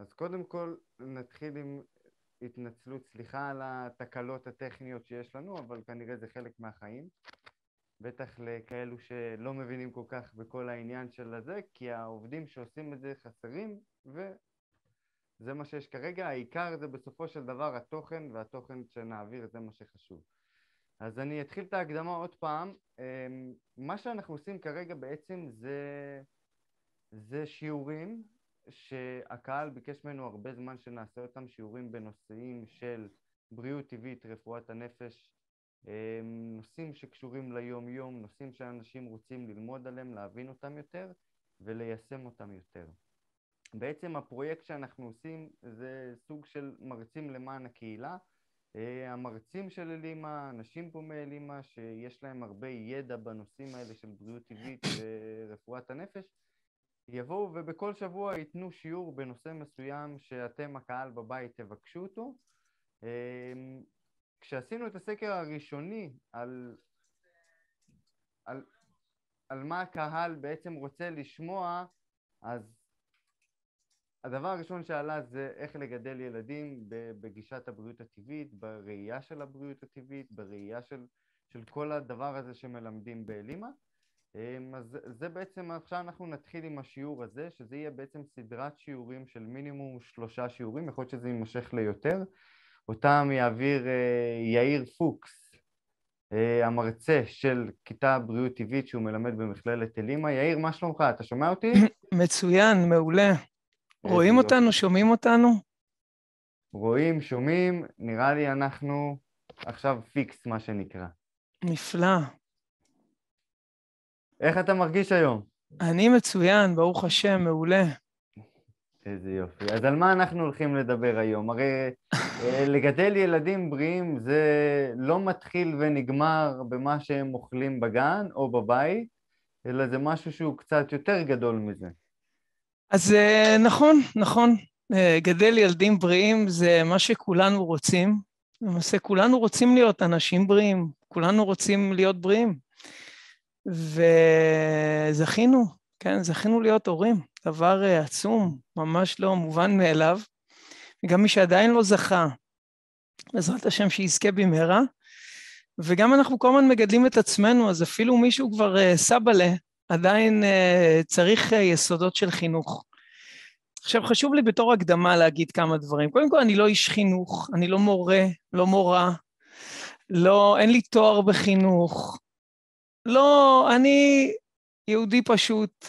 אז קודם כל נתחיל עם התנצלות, סליחה על התקלות הטכניות שיש לנו, אבל כנראה זה חלק מהחיים. בטח לכאלו שלא מבינים כל כך בכל העניין של הזה, כי העובדים שעושים את זה חסרים, וזה מה שיש כרגע. העיקר זה בסופו של דבר התוכן, והתוכן שנעביר זה מה שחשוב. אז אני אתחיל את ההקדמה עוד פעם. אמ, מה שאנחנו עושים כרגע בעצם זה, זה שיעורים שהקהל ביקש ממנו הרבה זמן שנעשה אותם, שיעורים בנושאים של בריאות טבעית, רפואת הנפש, אמ, נושאים שקשורים ליום-יום, נושאים שאנשים רוצים ללמוד עליהם, להבין אותם יותר וליישם אותם יותר. בעצם הפרויקט שאנחנו עושים זה סוג של מרצים למען הקהילה. אה, המרצים של אלימה, אנשים פה מאלימה שיש להם הרבה ידע בנושאים האלה של בריאות טבעית ורפואת הנפש, יבואו ובכל שבוע ייתנו שיעור בנושא מסוים שאתם, הקהל בבית, תבקשו אותו. אמ, כשעשינו את הסקר הראשוני על, על, על מה הקהל בעצם רוצה לשמוע, אז הדבר הראשון שעלה זה איך לגדל ילדים בגישת הבריאות הטבעית, בראייה של הבריאות הטבעית, בראייה של, של כל הדבר הזה שמלמדים באלימה. אמ, אז זה בעצם, עכשיו אנחנו נתחיל עם השיעור הזה, שזה יהיה בעצם סדרת שיעורים של מינימום שלושה שיעורים, יכול להיות שזה יימשך ליותר. אותם יעביר אה, יאיר פוקס, אה, המרצה של כיתה בריאות טבעית שהוא מלמד במכללת אלימה. יאיר, מה שלומך? אתה שומע אותי? מצוין, מעולה. רואים אותנו? שומעים אותנו? רואים, שומעים, נראה לי אנחנו עכשיו פיקס, מה שנקרא. נפלא. איך אתה מרגיש היום? אני מצוין, ברוך השם, מעולה. איזה יופי. אז על מה אנחנו הולכים לדבר היום? הרי אה, לגדל ילדים בריאים זה לא מתחיל ונגמר במה שהם אוכלים בגן או בבית, אלא זה משהו שהוא קצת יותר גדול מזה. אז אה, נכון, נכון. אה, גדל ילדים בריאים זה מה שכולנו רוצים. למעשה כולנו רוצים להיות אנשים בריאים, כולנו רוצים להיות בריאים. וזכינו, כן, זכינו להיות הורים, דבר אה, עצום, ממש לא מובן מאליו. וגם מי שעדיין לא זכה, בעזרת השם שיזכה במהרה. וגם אנחנו כל הזמן מגדלים את עצמנו, אז אפילו מישהו כבר uh, סבאלה, עדיין uh, צריך uh, יסודות של חינוך. עכשיו, חשוב לי בתור הקדמה להגיד כמה דברים. קודם כל, אני לא איש חינוך, אני לא מורה, לא מורה, לא, אין לי תואר בחינוך, לא, אני יהודי פשוט,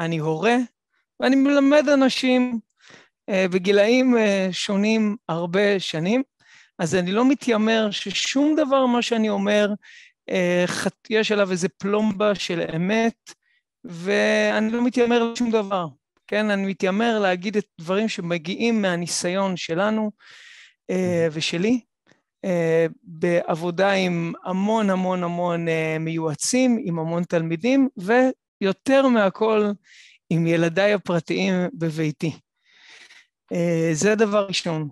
אני הורה, ואני מלמד אנשים אה, בגילאים אה, שונים הרבה שנים, אז אני לא מתיימר ששום דבר מה שאני אומר, אה, יש עליו איזה פלומבה של אמת, ואני לא מתיימר לשום דבר, כן? אני מתיימר להגיד את דברים שמגיעים מהניסיון שלנו אה, ושלי, אה, בעבודה עם המון המון המון אה, מיועצים, עם המון תלמידים, ויותר מהכל עם ילדיי הפרטיים בביתי. אה, זה הדבר ראשון.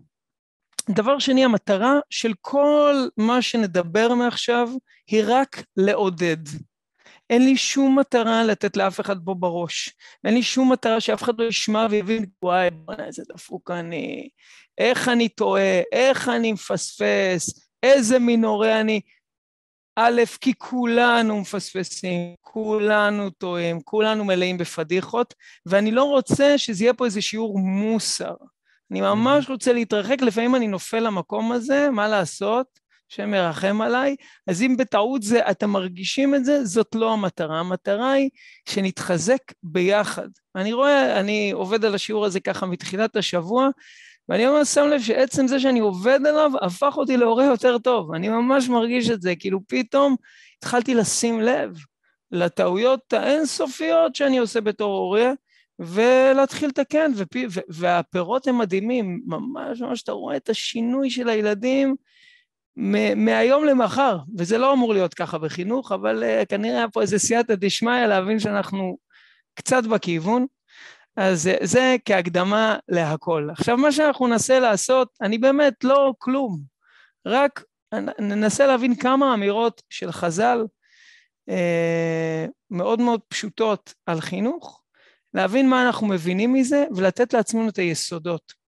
דבר שני, המטרה של כל מה שנדבר מעכשיו היא רק לעודד. אין לי שום מטרה לתת לאף אחד פה בראש. אין לי שום מטרה שאף אחד לא ישמע ויבין, וואי, בוא'נה, איזה דפוק אני, איך אני טועה, איך אני מפספס, איזה מין הורה אני. א', כי כולנו מפספסים, כולנו טועים, כולנו מלאים בפדיחות, ואני לא רוצה שזה יהיה פה איזה שיעור מוסר. אני ממש רוצה להתרחק, לפעמים אני נופל למקום הזה, מה לעשות? השם מרחם עליי, אז אם בטעות זה, אתם מרגישים את זה, זאת לא המטרה. המטרה היא שנתחזק ביחד. אני רואה, אני עובד על השיעור הזה ככה מתחילת השבוע, ואני ממש שם לב שעצם זה שאני עובד עליו, הפך אותי להורה יותר טוב. אני ממש מרגיש את זה, כאילו פתאום התחלתי לשים לב לטעויות האינסופיות שאני עושה בתור הורה, ולהתחיל לתקן, והפירות הם מדהימים, ממש ממש אתה רואה את השינוי של הילדים, מהיום למחר, וזה לא אמור להיות ככה בחינוך, אבל uh, כנראה היה פה איזה סייעתא דשמיא להבין שאנחנו קצת בכיוון, אז uh, זה כהקדמה להכל. עכשיו, מה שאנחנו ננסה לעשות, אני באמת לא כלום, רק ננסה להבין כמה אמירות של חז"ל uh, מאוד מאוד פשוטות על חינוך, להבין מה אנחנו מבינים מזה ולתת לעצמנו את היסודות.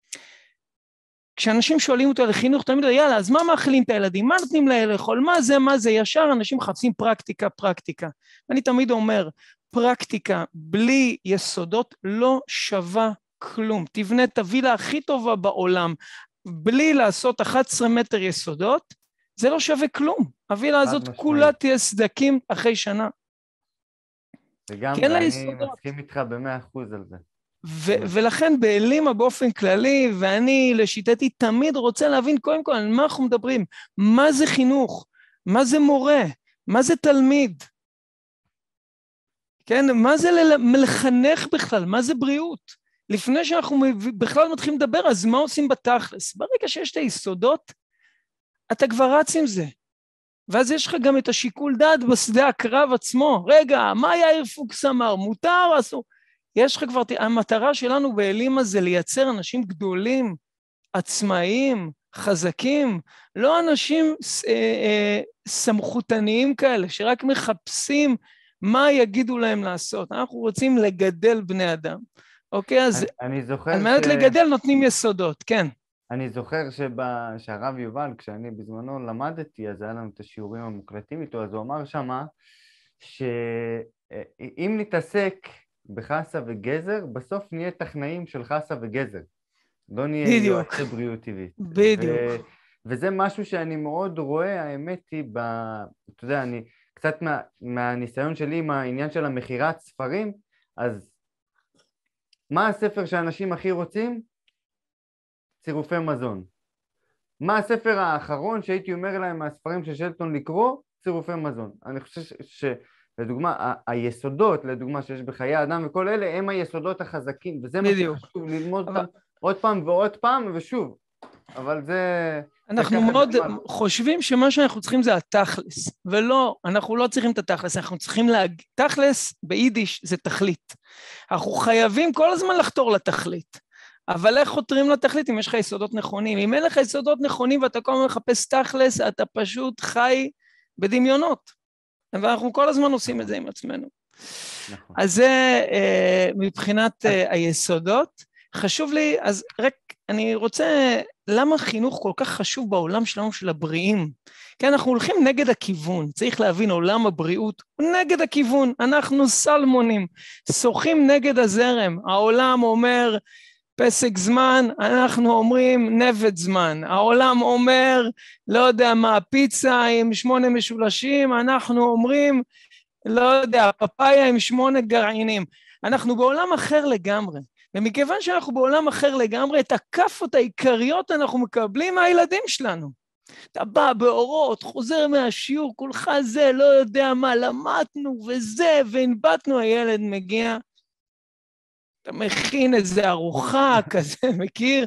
כשאנשים שואלים אותי על חינוך, תמיד יאללה, אז מה מאכילים את הילדים? מה נותנים להם לאכול? מה זה, מה זה? ישר אנשים מחפשים פרקטיקה, פרקטיקה. ואני תמיד אומר, פרקטיקה בלי יסודות לא שווה כלום. תבנה את הווילה הכי טובה בעולם, בלי לעשות 11 מטר יסודות, זה לא שווה כלום. הווילה הזאת משמעית. כולה תהיה סדקים אחרי שנה. לגמרי, אני מסכים איתך במאה אחוז על זה. ו- ולכן באלימה באופן כללי, ואני לשיטתי תמיד רוצה להבין קודם כל על מה אנחנו מדברים, מה זה חינוך, מה זה מורה, מה זה תלמיד, כן, מה זה לחנך בכלל, מה זה בריאות. לפני שאנחנו בכלל מתחילים לדבר, אז מה עושים בתכלס? ברגע שיש את היסודות, אתה כבר רץ עם זה. ואז יש לך גם את השיקול דעת בשדה הקרב עצמו. רגע, מה יאיר פוקס אמר? מותר אסור? יש לך כבר, המטרה שלנו באלימה זה לייצר אנשים גדולים, עצמאיים, חזקים, לא אנשים אה, אה, סמכותניים כאלה, שרק מחפשים מה יגידו להם לעשות. אנחנו רוצים לגדל בני אדם, אוקיי? אז אני, אני זוכר על מנת ש... לגדל נותנים יסודות, כן. אני זוכר שבה, שהרב יובל, כשאני בזמנו למדתי, אז היה לנו את השיעורים המוקלטים איתו, אז הוא אמר שמה שאם נתעסק בחסה וגזר, בסוף נהיה טכנאים של חסה וגזר. לא נהיה יועצי בריאות טבעית. בדיוק. ו- וזה משהו שאני מאוד רואה, האמת היא, ב... אתה יודע, אני קצת מה, מהניסיון שלי עם העניין של המכירת ספרים, אז מה הספר שאנשים הכי רוצים? צירופי מזון. מה הספר האחרון שהייתי אומר להם מהספרים של שלטון לקרוא? צירופי מזון. אני חושב ש... ש... לדוגמה, היסודות, לדוגמה, שיש בחיי האדם וכל אלה, הם היסודות החזקים, וזה מה שחשוב ללמוד אבל... עוד פעם ועוד פעם, ושוב, אבל זה... אנחנו זה מאוד זה חושבים שמה שאנחנו צריכים זה התכלס, ולא, אנחנו לא צריכים את התכלס, אנחנו צריכים להגיד, תכלס ביידיש זה תכלית. אנחנו חייבים כל הזמן לחתור לתכלית. אבל איך חותרים לתכלית אם יש לך יסודות נכונים? אם אין לך יסודות נכונים ואתה כל הזמן מחפש תכלס, אתה פשוט חי בדמיונות. ואנחנו כל הזמן עושים את זה עם עצמנו. נכון. אז זה אה, מבחינת אה, היסודות. חשוב לי, אז רק אני רוצה, למה חינוך כל כך חשוב בעולם שלנו של הבריאים? כי אנחנו הולכים נגד הכיוון, צריך להבין, עולם הבריאות הוא נגד הכיוון, אנחנו סלמונים, שוחים נגד הזרם, העולם אומר פסק זמן, אנחנו אומרים נבט זמן, העולם אומר, לא יודע מה, פיצה עם שמונה משולשים, אנחנו אומרים, לא יודע, פפאיה עם שמונה גרעינים. אנחנו בעולם אחר לגמרי. ומכיוון שאנחנו בעולם אחר לגמרי, את הכאפות העיקריות אנחנו מקבלים מהילדים שלנו. אתה בא באורות, חוזר מהשיעור, כולך זה, לא יודע מה, למדנו וזה, והנבטנו, הילד מגיע, אתה מכין איזה ארוחה כזה, מכיר?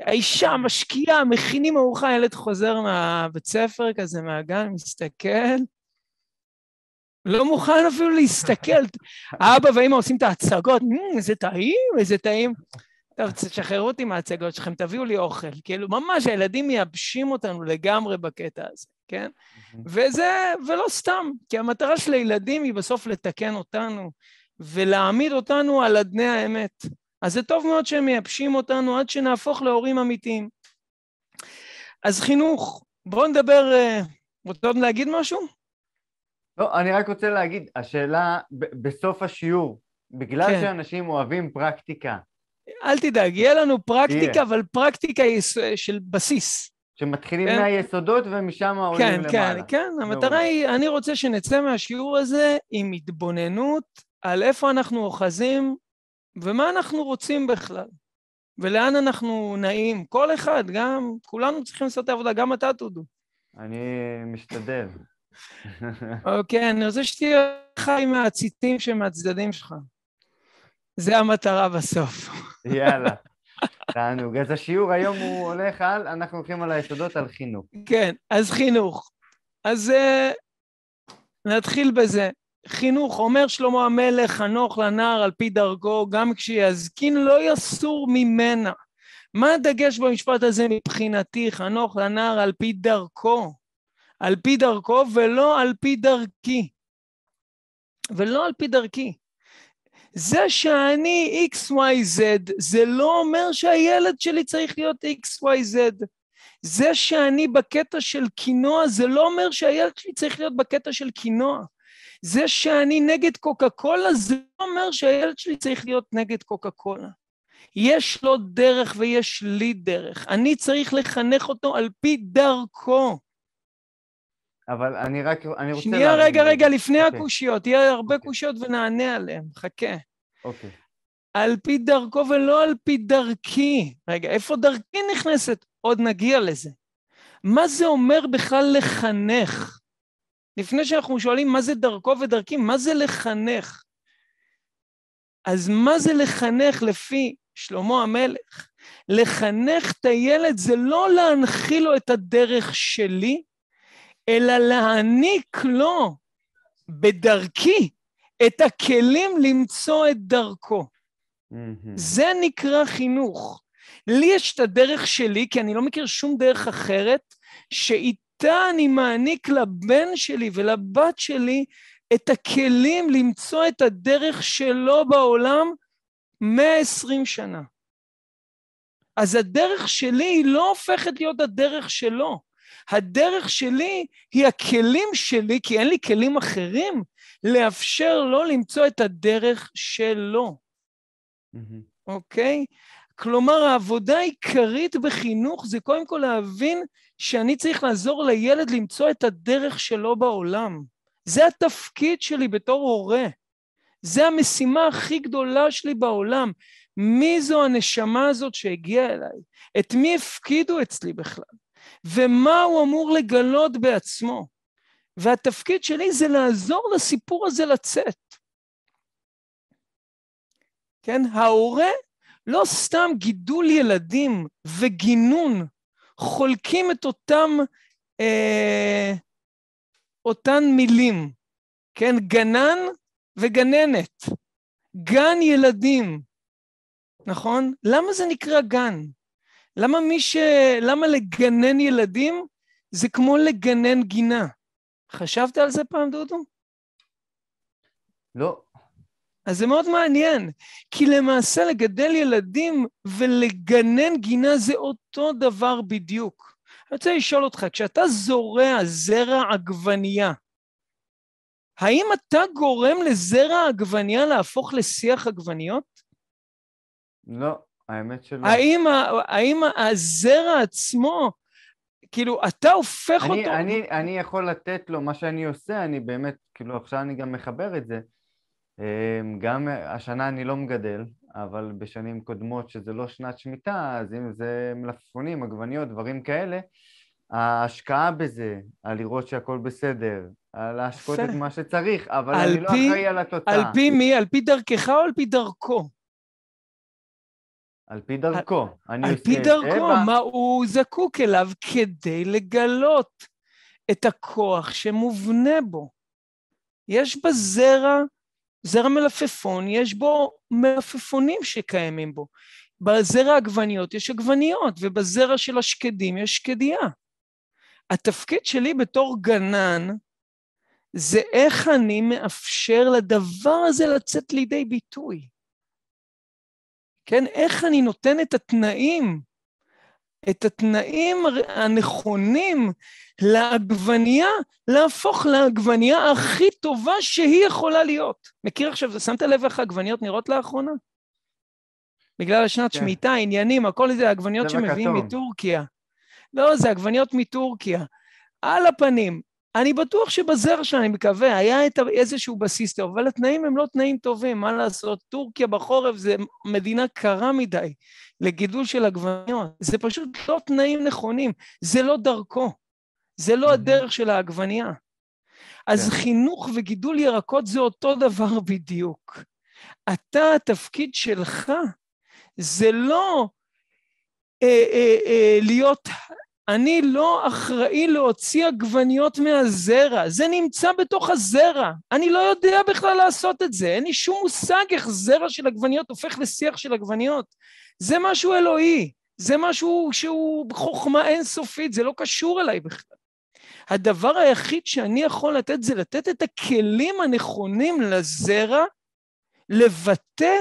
האישה משקיעה, מכינים ארוחה, הילד חוזר מהבית ספר כזה, מהגן, מסתכל, לא מוכן אפילו להסתכל. אבא ואמא עושים את ההצגות, איזה טעים, איזה טעים. טוב, תשחררו אותי מההצגות שלכם, תביאו לי אוכל. כאילו, ממש הילדים מייבשים אותנו לגמרי בקטע הזה, כן? וזה, ולא סתם, כי המטרה של הילדים היא בסוף לתקן אותנו ולהעמיד אותנו על אדני האמת. אז זה טוב מאוד שהם מייבשים אותנו עד שנהפוך להורים אמיתיים. אז חינוך, בואו נדבר, אה, רוצות להגיד משהו? לא, אני רק רוצה להגיד, השאלה בסוף השיעור, בגלל כן. שאנשים אוהבים פרקטיקה. אל תדאג, יהיה לנו פרקטיקה, yeah. אבל פרקטיקה. של בסיס. שמתחילים כן? מהיסודות ומשם עולים כן, למעלה. כן, כן, כן, המטרה היא, אני רוצה שנצא מהשיעור הזה עם התבוננות על איפה אנחנו אוחזים ומה אנחנו רוצים בכלל, ולאן אנחנו נעים. כל אחד, גם, כולנו צריכים לעשות את העבודה, גם אתה, טודו. אני משתדל. אוקיי, אני רוצה שתהיה חי מהציטים שמהצדדים שלך. זה המטרה בסוף. יאללה, תענוג. אז השיעור היום הוא הולך על, אנחנו הולכים על היסודות על חינוך. כן, אז חינוך. אז uh, נתחיל בזה. חינוך, אומר שלמה המלך, חנוך לנער על פי דרכו, גם כשיזקין לא יסור ממנה. מה הדגש במשפט הזה מבחינתי, חנוך לנער על פי דרכו? על פי דרכו ולא על פי דרכי. ולא על פי דרכי. זה שאני XYZ, זה לא אומר שהילד שלי צריך להיות XYZ. זה שאני בקטע של קינוע, זה לא אומר שהילד שלי צריך להיות בקטע של קינוע. זה שאני נגד קוקה קולה, זה לא אומר שהילד שלי צריך להיות נגד קוקה קולה. יש לו דרך ויש לי דרך. אני צריך לחנך אותו על פי דרכו. אבל אני רק, אני רוצה... שנייה, רגע, רגע, לפני okay. אוקיי. הקושיות, יהיה הרבה okay. אוקיי. קושיות ונענה עליהן, חכה. אוקיי. Okay. על פי דרכו ולא על פי דרכי. רגע, איפה דרכי נכנסת? עוד נגיע לזה. מה זה אומר בכלל לחנך? לפני שאנחנו שואלים מה זה דרכו ודרכי, מה זה לחנך? אז מה זה לחנך לפי שלמה המלך? לחנך את הילד זה לא להנחיל לו את הדרך שלי, אלא להעניק לו בדרכי את הכלים למצוא את דרכו. Mm-hmm. זה נקרא חינוך. לי יש את הדרך שלי, כי אני לא מכיר שום דרך אחרת, שאיתה אני מעניק לבן שלי ולבת שלי את הכלים למצוא את הדרך שלו בעולם 120 שנה. אז הדרך שלי היא לא הופכת להיות הדרך שלו. הדרך שלי היא הכלים שלי, כי אין לי כלים אחרים, לאפשר לו למצוא את הדרך שלו. אוקיי? Mm-hmm. Okay? כלומר, העבודה העיקרית בחינוך זה קודם כל להבין שאני צריך לעזור לילד למצוא את הדרך שלו בעולם. זה התפקיד שלי בתור הורה. זה המשימה הכי גדולה שלי בעולם. מי זו הנשמה הזאת שהגיעה אליי? את מי הפקידו אצלי בכלל? ומה הוא אמור לגלות בעצמו? והתפקיד שלי זה לעזור לסיפור הזה לצאת. כן, ההורה לא סתם גידול ילדים וגינון חולקים את אותם, אה, אותן מילים, כן? גנן וגננת, גן ילדים, נכון? למה זה נקרא גן? למה מי ש... למה לגנן ילדים זה כמו לגנן גינה? חשבת על זה פעם, דודו? לא. אז זה מאוד מעניין, כי למעשה לגדל ילדים ולגנן גינה זה אותו דבר בדיוק. אני רוצה לשאול אותך, כשאתה זורע זרע עגבנייה, האם אתה גורם לזרע עגבנייה להפוך לשיח עגבניות? לא, האמת שלא. האם, האם הזרע עצמו, כאילו, אתה הופך אני, אותו... אני, אני יכול לתת לו, מה שאני עושה, אני באמת, כאילו, עכשיו אני גם מחבר את זה. אמ, גם השנה אני לא מגדל, אבל בשנים קודמות שזה לא שנת שמיטה, אז אם זה מלפפונים, עגבניות, דברים כאלה, ההשקעה בזה, על לראות שהכל בסדר, על להשקות את מה שצריך, אבל אני לא פי, לא אחראי על התוצאה. על פי מי? על פי דרכך או על פי דרכו? על פי דרכו. על, על פי דרכו. מה הוא זקוק אליו כדי לגלות את הכוח שמובנה בו. יש בזרע זרע מלפפון, יש בו מלפפונים שקיימים בו. בזרע עגבניות יש עגבניות, ובזרע של השקדים יש שקדיה. התפקיד שלי בתור גנן זה איך אני מאפשר לדבר הזה לצאת לידי ביטוי. כן, איך אני נותן את התנאים, את התנאים הנכונים לעגבנייה להפוך לעגבנייה הכי טובה שהיא יכולה להיות. מכיר עכשיו, שמת לב איך העגבניות נראות לאחרונה? בגלל השנת כן. שמיטה, עניינים, הכל זה עגבניות שמביאים מטורקיה. לא, זה עגבניות מטורקיה. על הפנים. אני בטוח שבזרע שלה, אני מקווה, היה את איזשהו בסיס טוב, אבל התנאים הם לא תנאים טובים, מה לעשות? טורקיה בחורף זה מדינה קרה מדי לגידול של עגבניות. זה פשוט לא תנאים נכונים, זה לא דרכו. זה לא הדרך של העגבנייה. אז כן. חינוך וגידול ירקות זה אותו דבר בדיוק. אתה, התפקיד שלך זה לא אה, אה, אה, להיות, אני לא אחראי להוציא עגבניות מהזרע, זה נמצא בתוך הזרע. אני לא יודע בכלל לעשות את זה, אין לי שום מושג איך זרע של עגבניות הופך לשיח של עגבניות. זה משהו אלוהי, זה משהו שהוא חוכמה אינסופית, זה לא קשור אליי בכלל. הדבר היחיד שאני יכול לתת זה לתת את הכלים הנכונים לזרע לבטא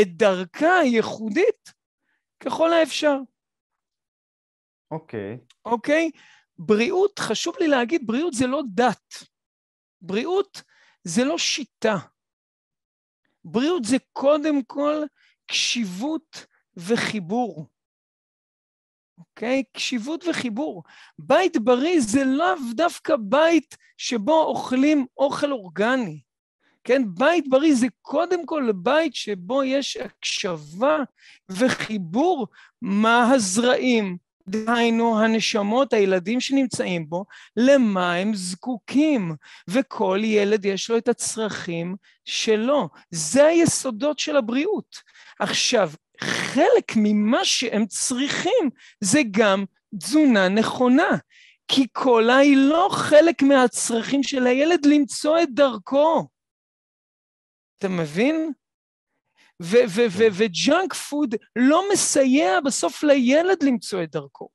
את דרכה הייחודית ככל האפשר. אוקיי. Okay. אוקיי? Okay? בריאות, חשוב לי להגיד, בריאות זה לא דת. בריאות זה לא שיטה. בריאות זה קודם כל קשיבות וחיבור. אוקיי? Okay? קשיבות וחיבור. בית בריא זה לאו דווקא בית שבו אוכלים אוכל אורגני. כן, בית בריא זה קודם כל בית שבו יש הקשבה וחיבור מה הזרעים, דהיינו הנשמות, הילדים שנמצאים בו, למה הם זקוקים, וכל ילד יש לו את הצרכים שלו. זה היסודות של הבריאות. עכשיו, חלק ממה שהם צריכים זה גם תזונה נכונה, כי קולה היא לא חלק מהצרכים של הילד למצוא את דרכו. אתה מבין? כן. וג'אנק פוד לא מסייע בסוף לילד למצוא את דרכו.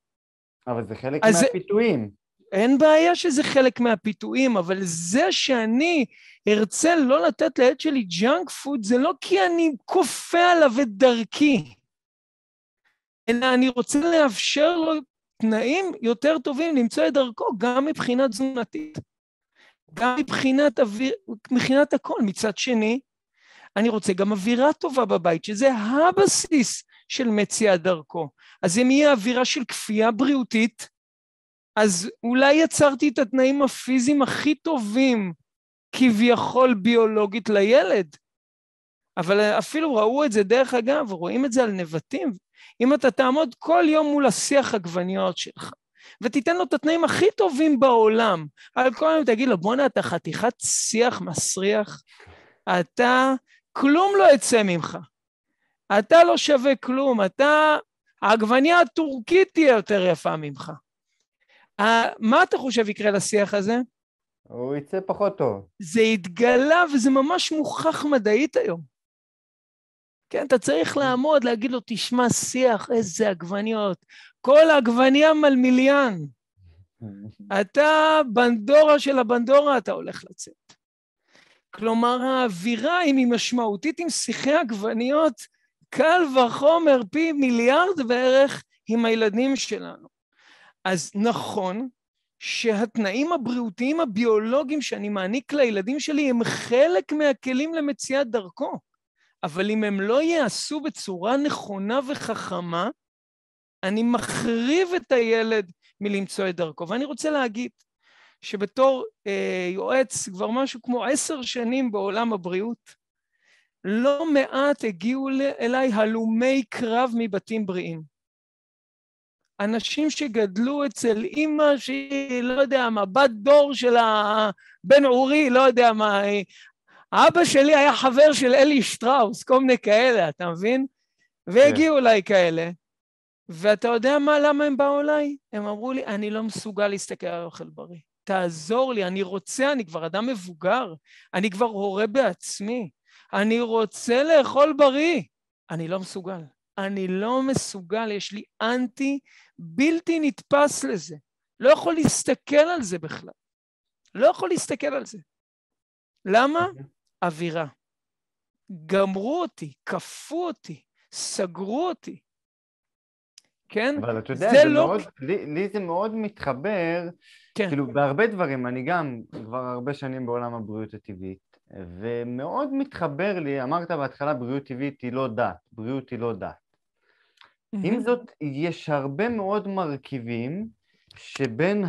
אבל זה חלק מהפיתויים. אין בעיה שזה חלק מהפיתויים, אבל זה שאני ארצה לא לתת לילד שלי ג'אנק פוד, זה לא כי אני כופה עליו את דרכי, אלא אני רוצה לאפשר לו תנאים יותר טובים למצוא את דרכו, גם מבחינה תזונתית, גם מבחינת, אוויר, מבחינת הכל. מצד שני, אני רוצה גם אווירה טובה בבית, שזה הבסיס של מציאת דרכו. אז אם יהיה אווירה של כפייה בריאותית, אז אולי יצרתי את התנאים הפיזיים הכי טובים כביכול ביולוגית לילד. אבל אפילו ראו את זה, דרך אגב, רואים את זה על נבטים. אם אתה תעמוד כל יום מול השיח עגבניות שלך, ותיתן לו את התנאים הכי טובים בעולם, על כל יום תגיד לו, בואנה, אתה חתיכת שיח מסריח, אתה כלום לא יצא ממך. אתה לא שווה כלום, אתה... העגבניה הטורקית תהיה יותר יפה ממך. מה אתה חושב יקרה לשיח הזה? הוא יצא פחות טוב. זה התגלה וזה ממש מוכח מדעית היום. כן, אתה צריך לעמוד, להגיד לו, תשמע, שיח, איזה עגבניות. כל עגבניה מלמיליאן. אתה בנדורה של הבנדורה, אתה הולך לצאת. כלומר, האווירה, אם היא משמעותית עם שיחי עגבניות, קל וחומר פי מיליארד בערך עם הילדים שלנו. אז נכון שהתנאים הבריאותיים הביולוגיים שאני מעניק לילדים שלי הם חלק מהכלים למציאת דרכו, אבל אם הם לא ייעשו בצורה נכונה וחכמה, אני מחריב את הילד מלמצוא את דרכו. ואני רוצה להגיד, שבתור אה, יועץ כבר משהו כמו עשר שנים בעולם הבריאות, לא מעט הגיעו אליי הלומי קרב מבתים בריאים. אנשים שגדלו אצל אימא שהיא, לא יודע מה, בת דור של הבן אורי, לא יודע מה, אבא שלי היה חבר של אלי שטראוס, כל מיני כאלה, אתה מבין? והגיעו כן. אליי כאלה. ואתה יודע מה, למה הם באו אליי? הם אמרו לי, אני לא מסוגל להסתכל על אוכל בריא. תעזור לי, אני רוצה, אני כבר אדם מבוגר, אני כבר הורה בעצמי, אני רוצה לאכול בריא. אני לא מסוגל. אני לא מסוגל, יש לי אנטי בלתי נתפס לזה. לא יכול להסתכל על זה בכלל. לא יכול להסתכל על זה. למה? אוקיי. אווירה. גמרו אותי, כפו אותי, סגרו אותי. כן? אבל אתה יודע, זה, זה לא... מאוד, לי, לי זה מאוד מתחבר, כן. כאילו בהרבה דברים, אני גם כבר הרבה שנים בעולם הבריאות הטבעית, ומאוד מתחבר לי, אמרת בהתחלה בריאות טבעית היא לא דת, בריאות היא לא דת. Mm-hmm. עם זאת, יש הרבה מאוד מרכיבים שבין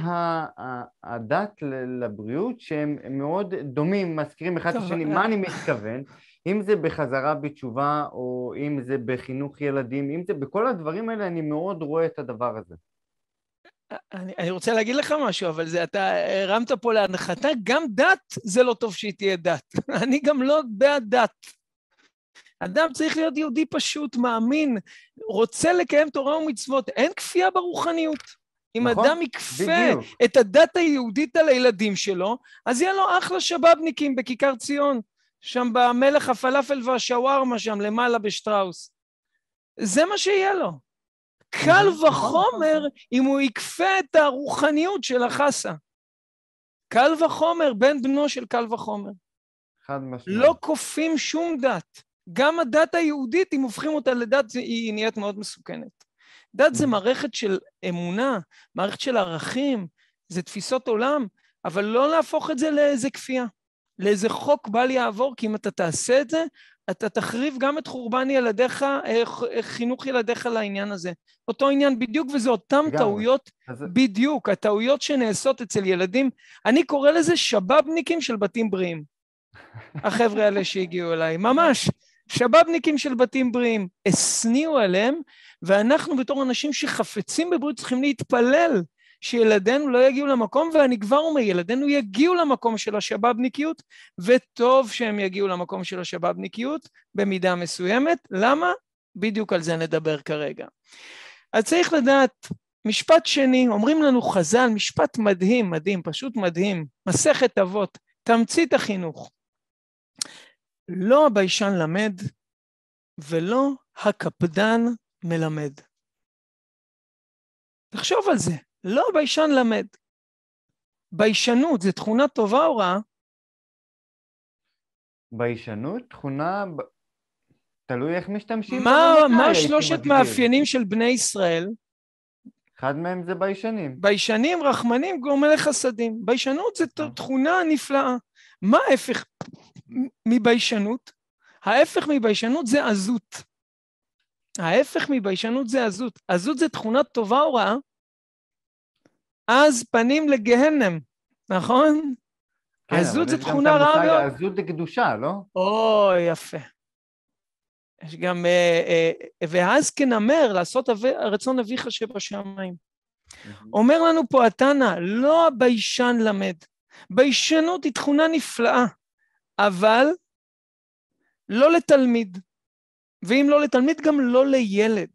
הדת לבריאות שהם מאוד דומים, מזכירים אחד את השני, מה אני מתכוון? אם זה בחזרה בתשובה, או אם זה בחינוך ילדים, אם זה בכל הדברים האלה, אני מאוד רואה את הדבר הזה. אני, אני רוצה להגיד לך משהו, אבל זה, אתה הרמת פה להנחתה, גם דת זה לא טוב שהיא תהיה דת. אני גם לא בעד דת. אדם צריך להיות יהודי פשוט, מאמין, רוצה לקיים תורה ומצוות, אין כפייה ברוחניות. אם נכון, אדם יכפה בדיוק. את הדת היהודית על הילדים שלו, אז יהיה לו אחלה שבאבניקים בכיכר ציון. שם במלך הפלאפל והשווארמה שם למעלה בשטראוס. זה מה שיהיה לו. קל נכון, וחומר נכון. אם הוא יכפה את הרוחניות של החסה. קל וחומר, בן בנו של קל וחומר. חד משמעית. לא כופים שום דת. גם הדת היהודית, אם הופכים אותה לדת, היא נהיית מאוד מסוכנת. דת זה מערכת של אמונה, מערכת של ערכים, זה תפיסות עולם, אבל לא להפוך את זה לאיזה כפייה, לאיזה חוק בל יעבור, כי אם אתה תעשה את זה, אתה תחריב גם את חורבן ילדיך, אה, חינוך ילדיך לעניין הזה. אותו עניין בדיוק, וזה אותן גם. טעויות, אז... בדיוק, הטעויות שנעשות אצל ילדים. אני קורא לזה שבאבניקים של בתים בריאים. החבר'ה האלה שהגיעו אליי, ממש. שבאבניקים של בתים בריאים. השניאו עליהם, ואנחנו בתור אנשים שחפצים בבריאות צריכים להתפלל שילדינו לא יגיעו למקום, ואני כבר אומר, ילדינו יגיעו למקום של השבאבניקיות, וטוב שהם יגיעו למקום של השבאבניקיות במידה מסוימת. למה? בדיוק על זה נדבר כרגע. אז צריך לדעת, משפט שני, אומרים לנו חז"ל, משפט מדהים, מדהים, פשוט מדהים, מסכת אבות, תמצית החינוך. לא הביישן למד ולא הקפדן מלמד. תחשוב על זה. לא ביישן למד. ביישנות זה תכונה טובה או רעה? ביישנות? תכונה... תלוי איך משתמשים מה, מה שלושת מאפיינים של בני ישראל? אחד מהם זה ביישנים. ביישנים, רחמנים, גומלי חסדים. ביישנות זה אה. תכונה נפלאה. מה ההפך מביישנות? ההפך מביישנות זה עזות. ההפך מביישנות זה עזות. עזות זה תכונה טובה או רעה? אז פנים לגהנם, נכון? כן, עזות זו תכונה רעה מאוד. עזות זה קדושה, לא? או, יפה. יש גם, אה, אה, ואז כנמר, לעשות רצון אביך שבשמיים. אומר לנו פה התנא, לא הביישן למד. ביישנות היא תכונה נפלאה, אבל לא לתלמיד. ואם לא לתלמיד, גם לא לילד.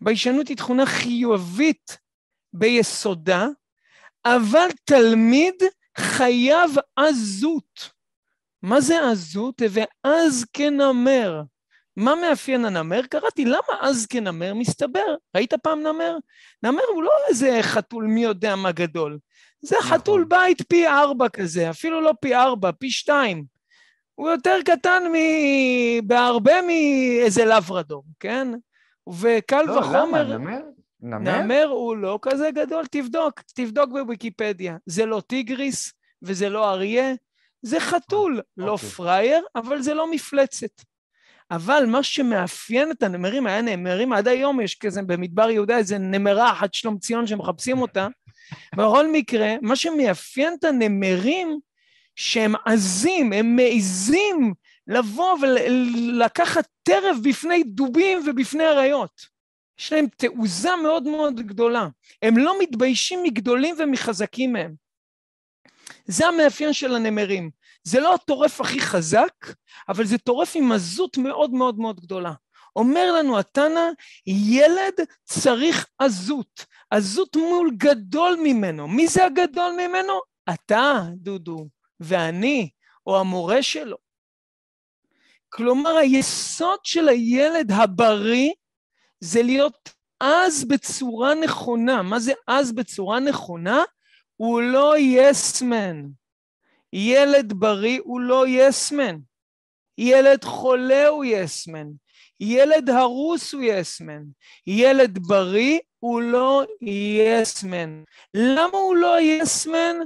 ביישנות היא תכונה חיובית ביסודה, אבל תלמיד חייב עזות. מה זה עזות? ואז כנמר. מה מאפיין הנמר? קראתי, למה אז כנמר? מסתבר. ראית פעם נמר? נמר הוא לא איזה חתול מי יודע מה גדול. זה נכון. חתול בית פי ארבע כזה, אפילו לא פי ארבע, פי שתיים. הוא יותר קטן מ... בהרבה מאיזה לברדור, כן? וקל לא, וחומר... למה? נמר? נמר? נמר הוא לא כזה גדול, תבדוק, תבדוק בוויקיפדיה. זה לא טיגריס וזה לא אריה, זה חתול, לא אוקיי. פראייר, אבל זה לא מפלצת. אבל מה שמאפיין את הנמרים, היה נמרים, עד היום יש כזה במדבר יהודה איזה נמרה אחת שלום ציון שמחפשים אותה. בכל מקרה, מה שמאפיין את הנמרים, שהם עזים, הם מעיזים לבוא ולקחת טרף בפני דובים ובפני אריות. יש להם תעוזה מאוד מאוד גדולה. הם לא מתביישים מגדולים ומחזקים מהם. זה המאפיין של הנמרים. זה לא הטורף הכי חזק, אבל זה טורף עם עזות מאוד מאוד מאוד גדולה. אומר לנו התנא, ילד צריך עזות. עזות מול גדול ממנו. מי זה הגדול ממנו? אתה, דודו, ואני, או המורה שלו. כלומר, היסוד של הילד הבריא זה להיות אז בצורה נכונה. מה זה אז בצורה נכונה? הוא לא יסמן. ילד בריא הוא לא יסמן. ילד חולה הוא יסמן. ילד הרוס הוא יסמן. ילד בריא הוא לא יסמן. למה הוא לא יסמן?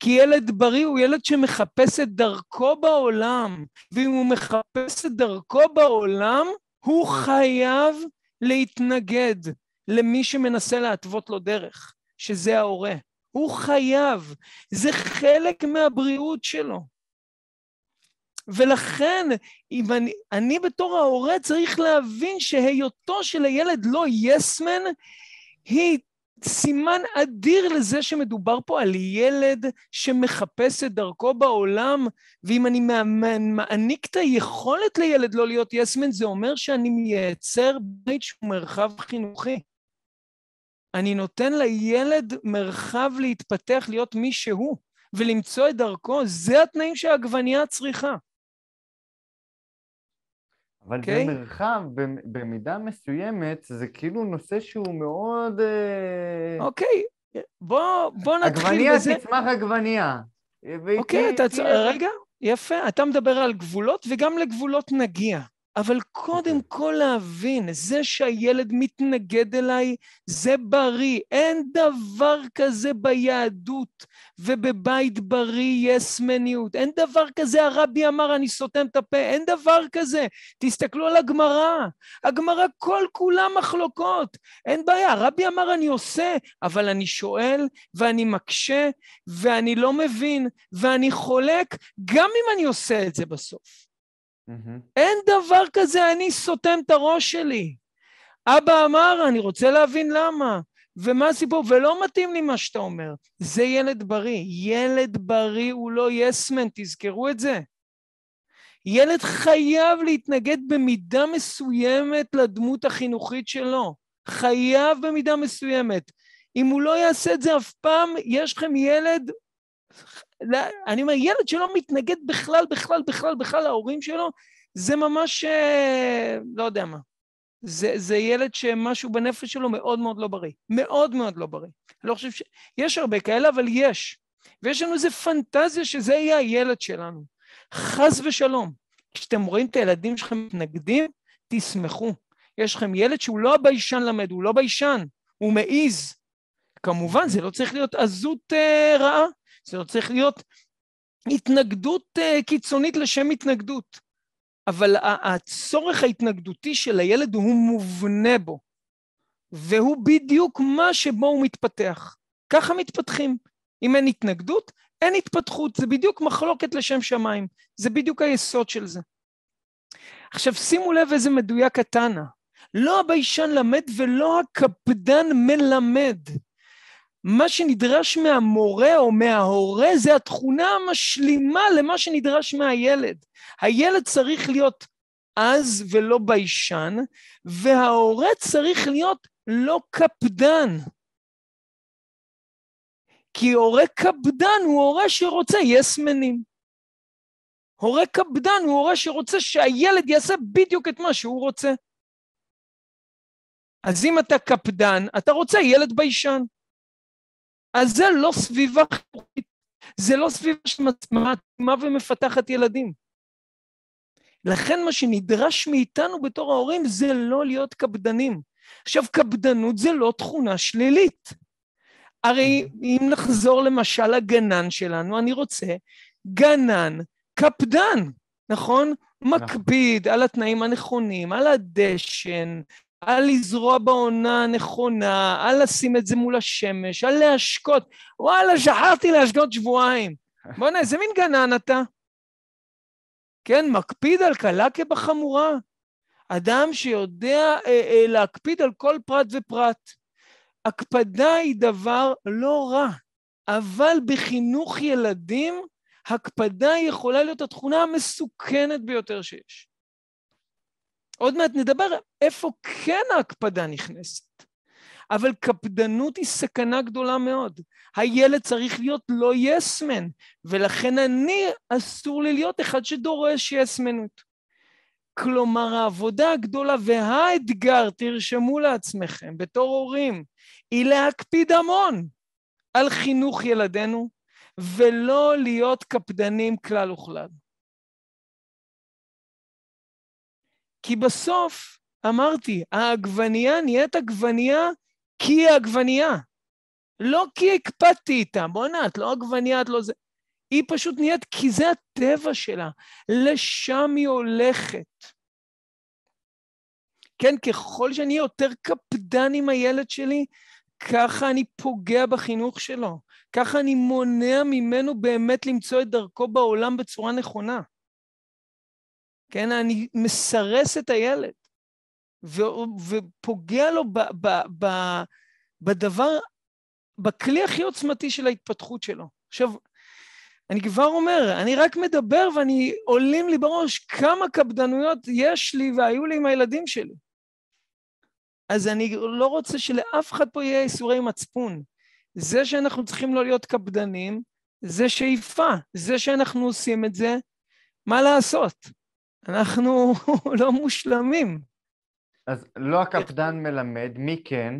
כי ילד בריא הוא ילד שמחפש את דרכו בעולם, ואם הוא מחפש את דרכו בעולם, הוא חייב להתנגד למי שמנסה להתוות לו דרך, שזה ההורה. הוא חייב, זה חלק מהבריאות שלו. ולכן, אם אני, אני בתור ההורה צריך להבין שהיותו של הילד לא יסמן, היא סימן אדיר לזה שמדובר פה על ילד שמחפש את דרכו בעולם, ואם אני מעניק את היכולת לילד לא להיות יסמן, זה אומר שאני מייצר בית שהוא מרחב חינוכי. אני נותן לילד מרחב להתפתח, להיות מי שהוא, ולמצוא את דרכו, זה התנאים שהעגבנייה צריכה. אבל okay. זה אוקיי? מרחב, במידה מסוימת, זה כאילו נושא שהוא מאוד... אה, אוקיי, okay. בוא, בוא נתחיל עגבניה בזה. עגבניה תצמח עגבנייה. אוקיי, okay, אתה. רגע, יפה, אתה מדבר על גבולות וגם לגבולות נגיע. אבל קודם. אוקיי. כל להבין, זה שהילד מתנגד אליי, זה בריא. אין דבר כזה ביהדות ובבית בריא יסמניות. אין דבר כזה, הרבי אמר, אני סותם את הפה. אין דבר כזה. תסתכלו על הגמרא. הגמרא כל כולה מחלוקות. אין בעיה, הרבי אמר, אני עושה, אבל אני שואל ואני מקשה ואני לא מבין ואני חולק, גם אם אני עושה את זה בסוף. Mm-hmm. אין דבר כזה, אני סותם את הראש שלי. אבא אמר, אני רוצה להבין למה. ומה הסיפור? ולא מתאים לי מה שאתה אומר. זה ילד בריא. ילד בריא הוא לא יסמן, תזכרו את זה. ילד חייב להתנגד במידה מסוימת לדמות החינוכית שלו. חייב במידה מסוימת. אם הוא לא יעשה את זה אף פעם, יש לכם ילד אני אומר, ילד שלא מתנגד בכלל, בכלל, בכלל, בכלל להורים שלו, זה ממש, אה, לא יודע מה. זה, זה ילד שמשהו בנפש שלו מאוד מאוד לא בריא. מאוד מאוד לא בריא. אני לא חושב ש... יש הרבה כאלה, אבל יש. ויש לנו איזו פנטזיה שזה יהיה הילד שלנו. חס ושלום. כשאתם רואים את הילדים שלכם מתנגדים, תשמחו. יש לכם ילד שהוא לא הביישן למד, הוא לא ביישן, הוא מעיז. כמובן, זה לא צריך להיות עזות אה, רעה, זה צריך להיות התנגדות uh, קיצונית לשם התנגדות. אבל הצורך ההתנגדותי של הילד הוא מובנה בו, והוא בדיוק מה שבו הוא מתפתח. ככה מתפתחים. אם אין התנגדות, אין התפתחות, זה בדיוק מחלוקת לשם שמיים, זה בדיוק היסוד של זה. עכשיו שימו לב איזה מדויק התנא, לא הביישן למד ולא הקפדן מלמד. מה שנדרש מהמורה או מההורה זה התכונה המשלימה למה שנדרש מהילד. הילד צריך להיות עז ולא ביישן, וההורה צריך להיות לא קפדן. כי הורה קפדן הוא הורה שרוצה יסמנים. הורה קפדן הוא הורה שרוצה שהילד יעשה בדיוק את מה שהוא רוצה. אז אם אתה קפדן, אתה רוצה ילד ביישן. אז זה לא סביבה חינוכית, זה לא סביבה שמתאימה ומפתחת ילדים. לכן מה שנדרש מאיתנו בתור ההורים זה לא להיות קפדנים. עכשיו, קפדנות זה לא תכונה שלילית. הרי אם נחזור למשל לגנן שלנו, אני רוצה גנן קפדן, נכון? נכון. מקפיד על התנאים הנכונים, על הדשן, על לזרוע בעונה הנכונה, על לשים את זה מול השמש, על להשקות. וואלה, שכחתי להשקות שבועיים. בוא'נה, איזה מין גנן אתה? כן, מקפיד על קלה כבחמורה. אדם שיודע אה, אה, להקפיד על כל פרט ופרט. הקפדה היא דבר לא רע, אבל בחינוך ילדים, הקפדה יכולה להיות התכונה המסוכנת ביותר שיש. עוד מעט נדבר איפה כן ההקפדה נכנסת. אבל קפדנות היא סכנה גדולה מאוד. הילד צריך להיות לא יסמן, ולכן אני, אסור לי להיות אחד שדורש יסמנות. כלומר, העבודה הגדולה והאתגר, תרשמו לעצמכם בתור הורים, היא להקפיד המון על חינוך ילדינו, ולא להיות קפדנים כלל וכלל. כי בסוף, אמרתי, העגבנייה נהיית עגבנייה כי היא עגבנייה. לא כי הקפדתי איתה, בוא'נה, את לא עגבנייה, את לא זה. היא פשוט נהיית כי זה הטבע שלה, לשם היא הולכת. כן, ככל שאני יותר קפדן עם הילד שלי, ככה אני פוגע בחינוך שלו, ככה אני מונע ממנו באמת למצוא את דרכו בעולם בצורה נכונה. כן, אני מסרס את הילד ו- ופוגע לו ב- ב- ב- בדבר, בכלי הכי עוצמתי של ההתפתחות שלו. עכשיו, אני כבר אומר, אני רק מדבר ואני, עולים לי בראש כמה קפדנויות יש לי והיו לי עם הילדים שלי. אז אני לא רוצה שלאף אחד פה יהיה איסורי מצפון. זה שאנחנו צריכים לא להיות קפדנים, זה שאיפה. זה שאנחנו עושים את זה, מה לעשות? אנחנו לא מושלמים. אז לא הקפדן מלמד, מי כן?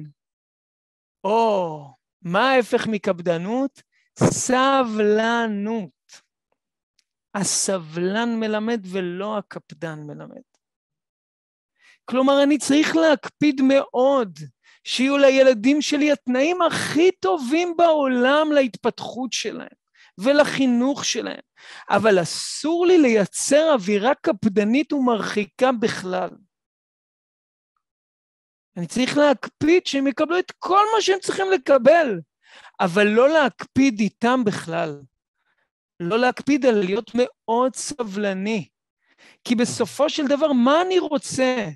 או, מה ההפך מקפדנות? סבלנות. הסבלן מלמד ולא הקפדן מלמד. כלומר, אני צריך להקפיד מאוד שיהיו לילדים שלי התנאים הכי טובים בעולם להתפתחות שלהם ולחינוך שלהם, אבל אסור לי לייצר אווירה קפדנית ומרחיקה בכלל. אני צריך להקפיד שהם יקבלו את כל מה שהם צריכים לקבל, אבל לא להקפיד איתם בכלל. לא להקפיד על להיות מאוד סבלני. כי בסופו של דבר, מה אני רוצה?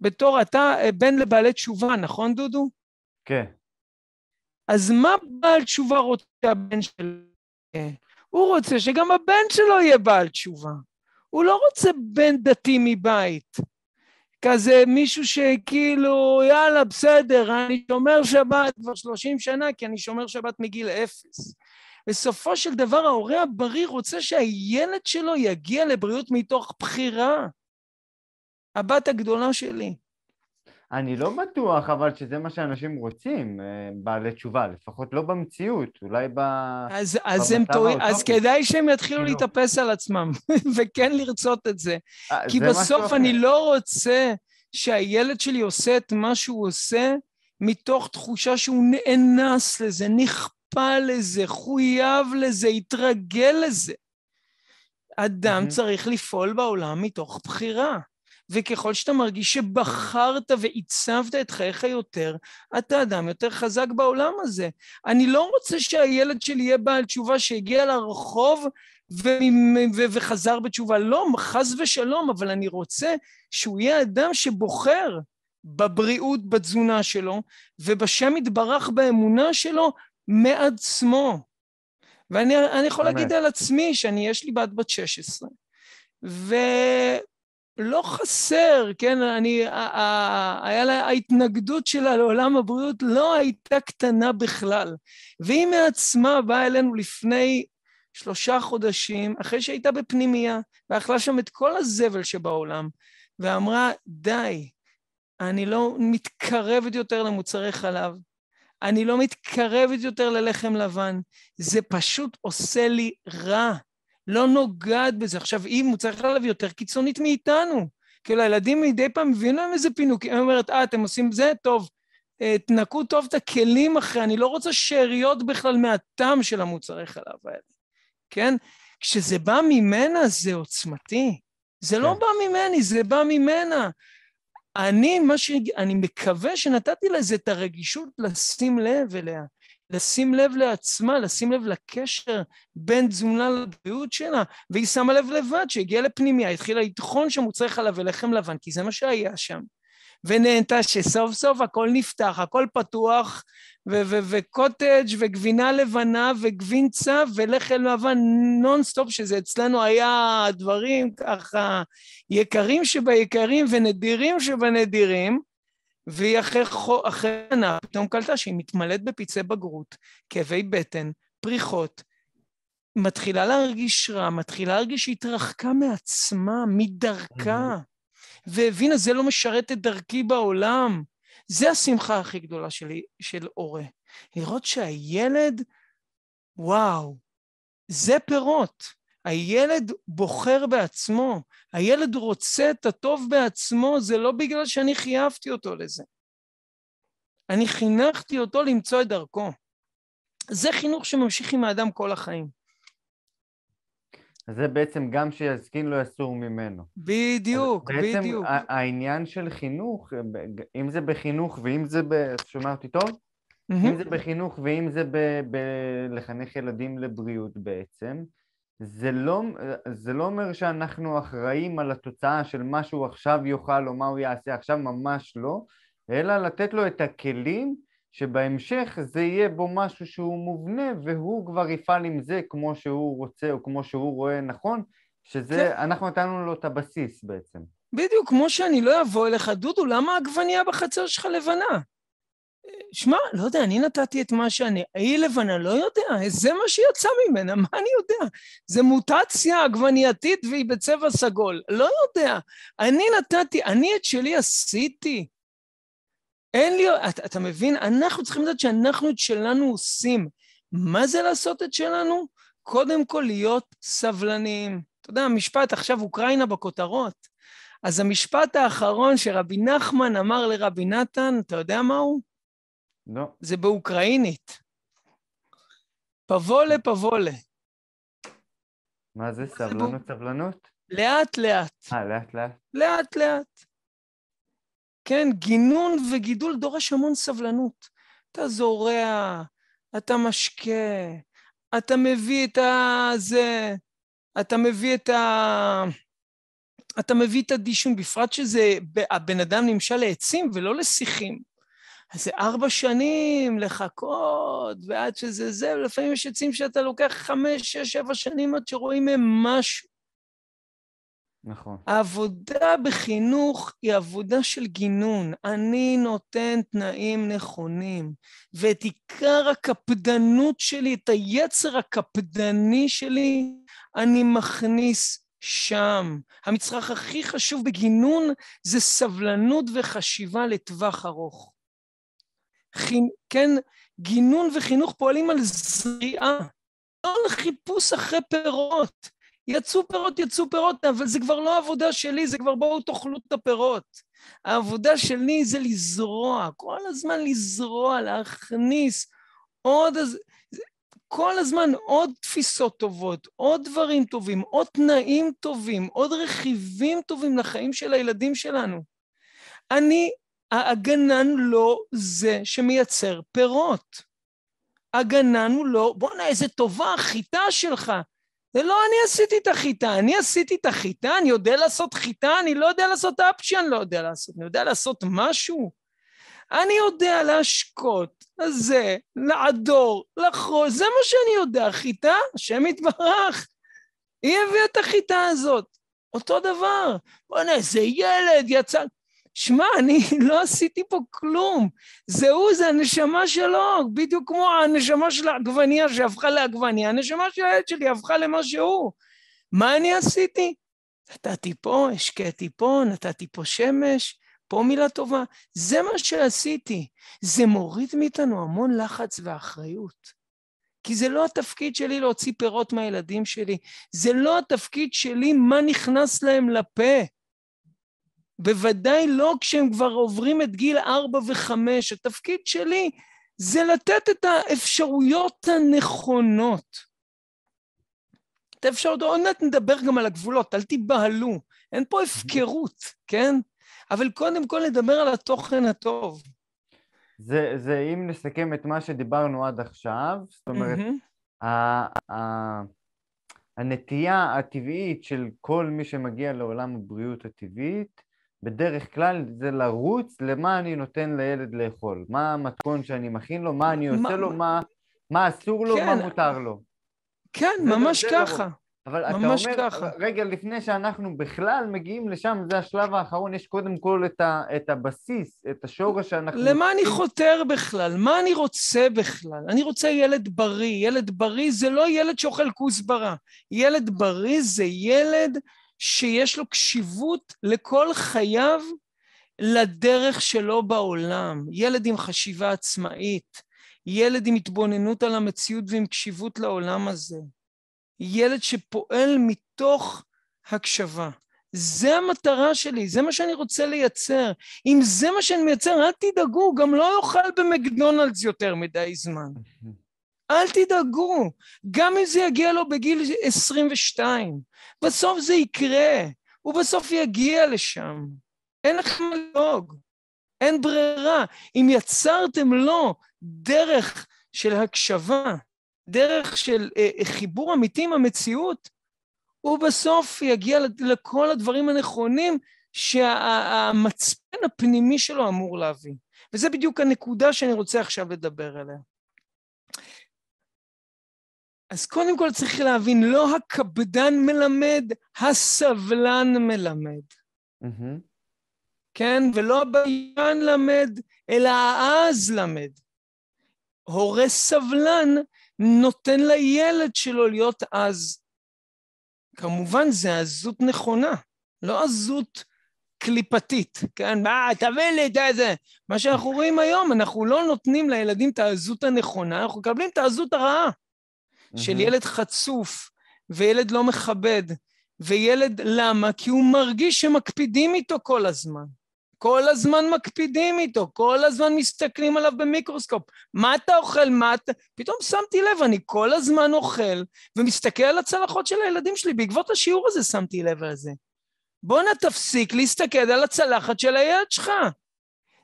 בתור אתה אה, בן לבעלי תשובה, נכון דודו? כן. אז מה בעל תשובה רוצה הבן שלו? הוא רוצה שגם הבן שלו יהיה בעל תשובה. הוא לא רוצה בן דתי מבית. כזה מישהו שכאילו, יאללה, בסדר, אני שומר שבת כבר 30 שנה, כי אני שומר שבת מגיל אפס. בסופו של דבר ההורה הבריא רוצה שהילד שלו יגיע לבריאות מתוך בחירה. הבת הגדולה שלי. אני לא בטוח, אבל שזה מה שאנשים רוצים, אה, בעלי תשובה, לפחות לא במציאות, אולי ב... אז, אז, הם טועים, אז כדאי שהם יתחילו כאילו... להתאפס על עצמם, וכן לרצות את זה. 아, אה, כי זה בסוף אני לא רוצה שהילד שלי עושה את מה שהוא עושה מתוך תחושה שהוא נאנס לזה, נכפה לזה, חויב לזה, התרגל לזה. אדם. צריך לפעול בעולם מתוך בחירה. וככל שאתה מרגיש שבחרת ועיצבת את חייך יותר, אתה אדם יותר חזק בעולם הזה. אני לא רוצה שהילד שלי יהיה בעל תשובה שהגיע לרחוב וחזר בתשובה. לא, חס ושלום, אבל אני רוצה שהוא יהיה אדם שבוחר בבריאות, בתזונה שלו, ובשם יתברך באמונה שלו מעצמו. ואני יכול להגיד על עצמי שאני, יש לי בת בת 16, ו... לא חסר, כן, אני, היה לה, ההתנגדות שלה לעולם הבריאות לא הייתה קטנה בכלל. והיא מעצמה באה אלינו לפני שלושה חודשים, אחרי שהייתה בפנימייה, ואכלה שם את כל הזבל שבעולם, ואמרה, די, אני לא מתקרבת יותר למוצרי חלב, אני לא מתקרבת יותר ללחם לבן, זה פשוט עושה לי רע. לא נוגעת בזה. עכשיו, היא מוצרי חלב יותר קיצונית מאיתנו. כאילו, הילדים מדי פעם מביאים להם איזה פינוק, היא אומרת, אה, אתם עושים זה? טוב, אה, תנקו טוב את הכלים אחרי, אני לא רוצה שאריות בכלל מהטעם של המוצרי חלב האלה, כן? כשזה בא ממנה זה עוצמתי. זה לא כן. לא בא ממני, זה בא ממנה. אני, מה ש... אני מקווה שנתתי לזה את הרגישות לשים לב אליה. לשים לב לעצמה, לשים לב לקשר בין תזונה לבריאות שלה, והיא שמה לב לבד שהגיעה לפנימיה, התחילה לטחון שם מוצרי חלב ולחם לבן, כי זה מה שהיה שם. ונהנתה שסוף סוף הכל נפתח, הכל פתוח, וקוטג' וגבינה לבנה וגבינצה ולחם לבן נונסטופ, שזה אצלנו היה דברים ככה יקרים שביקרים ונדירים שבנדירים, והיא אחרי, אחרי שנה פתאום קלטה שהיא מתמלאת בפצעי בגרות, כאבי בטן, פריחות, מתחילה להרגיש רע, מתחילה להרגיש שהיא התרחקה מעצמה, מדרכה, והבינה, זה לא משרת את דרכי בעולם. זה השמחה הכי גדולה שלי, של הורה. לראות שהילד, וואו, זה פירות. הילד בוחר בעצמו, הילד רוצה את הטוב בעצמו, זה לא בגלל שאני חייבתי אותו לזה. אני חינכתי אותו למצוא את דרכו. זה חינוך שממשיך עם האדם כל החיים. זה בעצם גם שיזקין לא יסור ממנו. בדיוק, בעצם בדיוק. בעצם העניין של חינוך, אם זה בחינוך ואם זה ב... שומע אותי טוב? Mm-hmm. אם זה בחינוך ואם זה בלחנך ילדים לבריאות בעצם, זה לא, זה לא אומר שאנחנו אחראים על התוצאה של מה שהוא עכשיו יאכל או מה הוא יעשה עכשיו, ממש לא, אלא לתת לו את הכלים שבהמשך זה יהיה בו משהו שהוא מובנה והוא כבר יפעל עם זה כמו שהוא רוצה או כמו שהוא רואה נכון, שזה, כן. אנחנו נתנו לו את הבסיס בעצם. בדיוק, כמו שאני לא אבוא אליך, דודו, למה העגבנייה בחצר שלך לבנה? שמע, לא יודע, אני נתתי את מה שאני... היא לבנה, לא יודע, זה מה שיצא ממנה, מה אני יודע? זה מוטציה עגבנייתית והיא בצבע סגול, לא יודע. אני נתתי, אני את שלי עשיתי. אין לי... אתה, אתה מבין? אנחנו צריכים לדעת שאנחנו את שלנו עושים. מה זה לעשות את שלנו? קודם כל להיות סבלניים. אתה יודע, המשפט, עכשיו אוקראינה בכותרות, אז המשפט האחרון שרבי נחמן אמר לרבי נתן, אתה יודע מה הוא? לא. זה באוקראינית. פבולה פבולה. מה זה? סבלנות, סבלנות? לאט לאט. אה, לאט לאט. לאט לאט. כן, גינון וגידול דורש המון סבלנות. אתה זורע, אתה משקה, אתה מביא את ה... זה, אתה מביא את ה... אתה מביא את הדישון, בפרט שזה, הבן אדם נמשל לעצים ולא לשיחים. אז זה ארבע שנים לחכות, ועד שזה זה, ולפעמים יש עצים שאתה לוקח חמש, שש, שבע שנים עד שרואים מהם משהו. נכון. העבודה בחינוך היא עבודה של גינון. אני נותן תנאים נכונים, ואת עיקר הקפדנות שלי, את היצר הקפדני שלי, אני מכניס שם. המצרך הכי חשוב בגינון זה סבלנות וחשיבה לטווח ארוך. חינ... כן, גינון וחינוך פועלים על זריעה, לא על חיפוש אחרי פירות. יצאו פירות, יצאו פירות, אבל זה כבר לא עבודה שלי, זה כבר בואו תאכלו את הפירות. העבודה שלי זה לזרוע, כל הזמן לזרוע, להכניס עוד... כל הזמן עוד תפיסות טובות, עוד דברים טובים, עוד תנאים טובים, עוד רכיבים טובים לחיים של הילדים שלנו. אני, הגנן לא זה שמייצר פירות. הגנן הוא לא, בואנה, איזה טובה החיטה שלך. זה לא אני עשיתי את החיטה, אני עשיתי את החיטה, אני יודע לעשות חיטה, אני לא יודע לעשות אפשי, אני לא יודע לעשות, אני יודע לעשות משהו. אני יודע להשקות, לזה, לעדור, לחרוש, זה מה שאני יודע, חיטה, השם יתברך. היא הביאה את החיטה הזאת. אותו דבר. בוא'נה, איזה ילד יצא... שמע, אני לא עשיתי פה כלום. זה הוא, זה הנשמה שלו, בדיוק כמו הנשמה של העגבנייה שהפכה לעגבנייה, הנשמה של הילד שלי הפכה למה שהוא. מה אני עשיתי? נתתי פה, השקיתי פה, נתתי פה שמש, פה מילה טובה. זה מה שעשיתי. זה מוריד מאיתנו המון לחץ ואחריות. כי זה לא התפקיד שלי להוציא פירות מהילדים שלי, זה לא התפקיד שלי מה נכנס להם לפה. בוודאי לא כשהם כבר עוברים את גיל ארבע וחמש. התפקיד שלי זה לתת את האפשרויות הנכונות. את האפשרויות, עוד מעט נדבר גם על הגבולות, אל תיבהלו, אין פה הפקרות, כן? אבל קודם כל נדבר על התוכן הטוב. זה, זה אם נסכם את מה שדיברנו עד עכשיו, זאת אומרת, mm-hmm. ה, ה, הנטייה הטבעית של כל מי שמגיע לעולם הבריאות הטבעית, בדרך כלל זה לרוץ למה אני נותן לילד לאכול, מה המתכון שאני מכין לו, מה אני עושה מה, לו, מה, מה אסור לו, כן, מה מותר לו. כן, ממש ככה. אבל אתה אומר, ככה. רגע, לפני שאנחנו בכלל מגיעים לשם, זה השלב האחרון, יש קודם כל את, ה, את הבסיס, את השורש שאנחנו... למה אני חותר בכלל? מה אני רוצה בכלל? אני רוצה ילד בריא. ילד בריא זה לא ילד שאוכל כוסברה. ילד בריא זה ילד שיש לו קשיבות לכל חייו לדרך שלו בעולם. ילד עם חשיבה עצמאית, ילד עם התבוננות על המציאות ועם קשיבות לעולם הזה. ילד שפועל מתוך הקשבה. זה המטרה שלי, זה מה שאני רוצה לייצר. אם זה מה שאני מייצר, אל תדאגו, גם לא יאכל במקדונלדס יותר מדי זמן. אל תדאגו, גם אם זה יגיע לו בגיל 22, בסוף זה יקרה, הוא בסוף יגיע לשם. אין לכם מה לדאוג, אין ברירה. אם יצרתם לו דרך של הקשבה, דרך של אה, אה, חיבור אמיתי עם המציאות, הוא בסוף יגיע לכל הדברים הנכונים שהמצפן הפנימי שלו אמור להביא. וזה בדיוק הנקודה שאני רוצה עכשיו לדבר עליה. אז קודם כל צריך להבין, לא הקפדן מלמד, הסבלן מלמד. Mm-hmm. כן? ולא הביישן למד, אלא העז למד. הורה סבלן נותן לילד שלו להיות עז. כמובן, זה עזות נכונה, לא עזות קליפתית, כן? מה, תביא לי את זה. מה שאנחנו רואים היום, אנחנו לא נותנים לילדים את העזות הנכונה, אנחנו מקבלים את העזות הרעה. של ילד חצוף, וילד לא מכבד, וילד, למה? כי הוא מרגיש שמקפידים איתו כל הזמן. כל הזמן מקפידים איתו, כל הזמן מסתכלים עליו במיקרוסקופ. מה אתה אוכל? מה אתה... פתאום שמתי לב, אני כל הזמן אוכל ומסתכל על הצלחות של הילדים שלי. בעקבות השיעור הזה שמתי לב על זה. בואנה, תפסיק להסתכל על הצלחת של הילד שלך.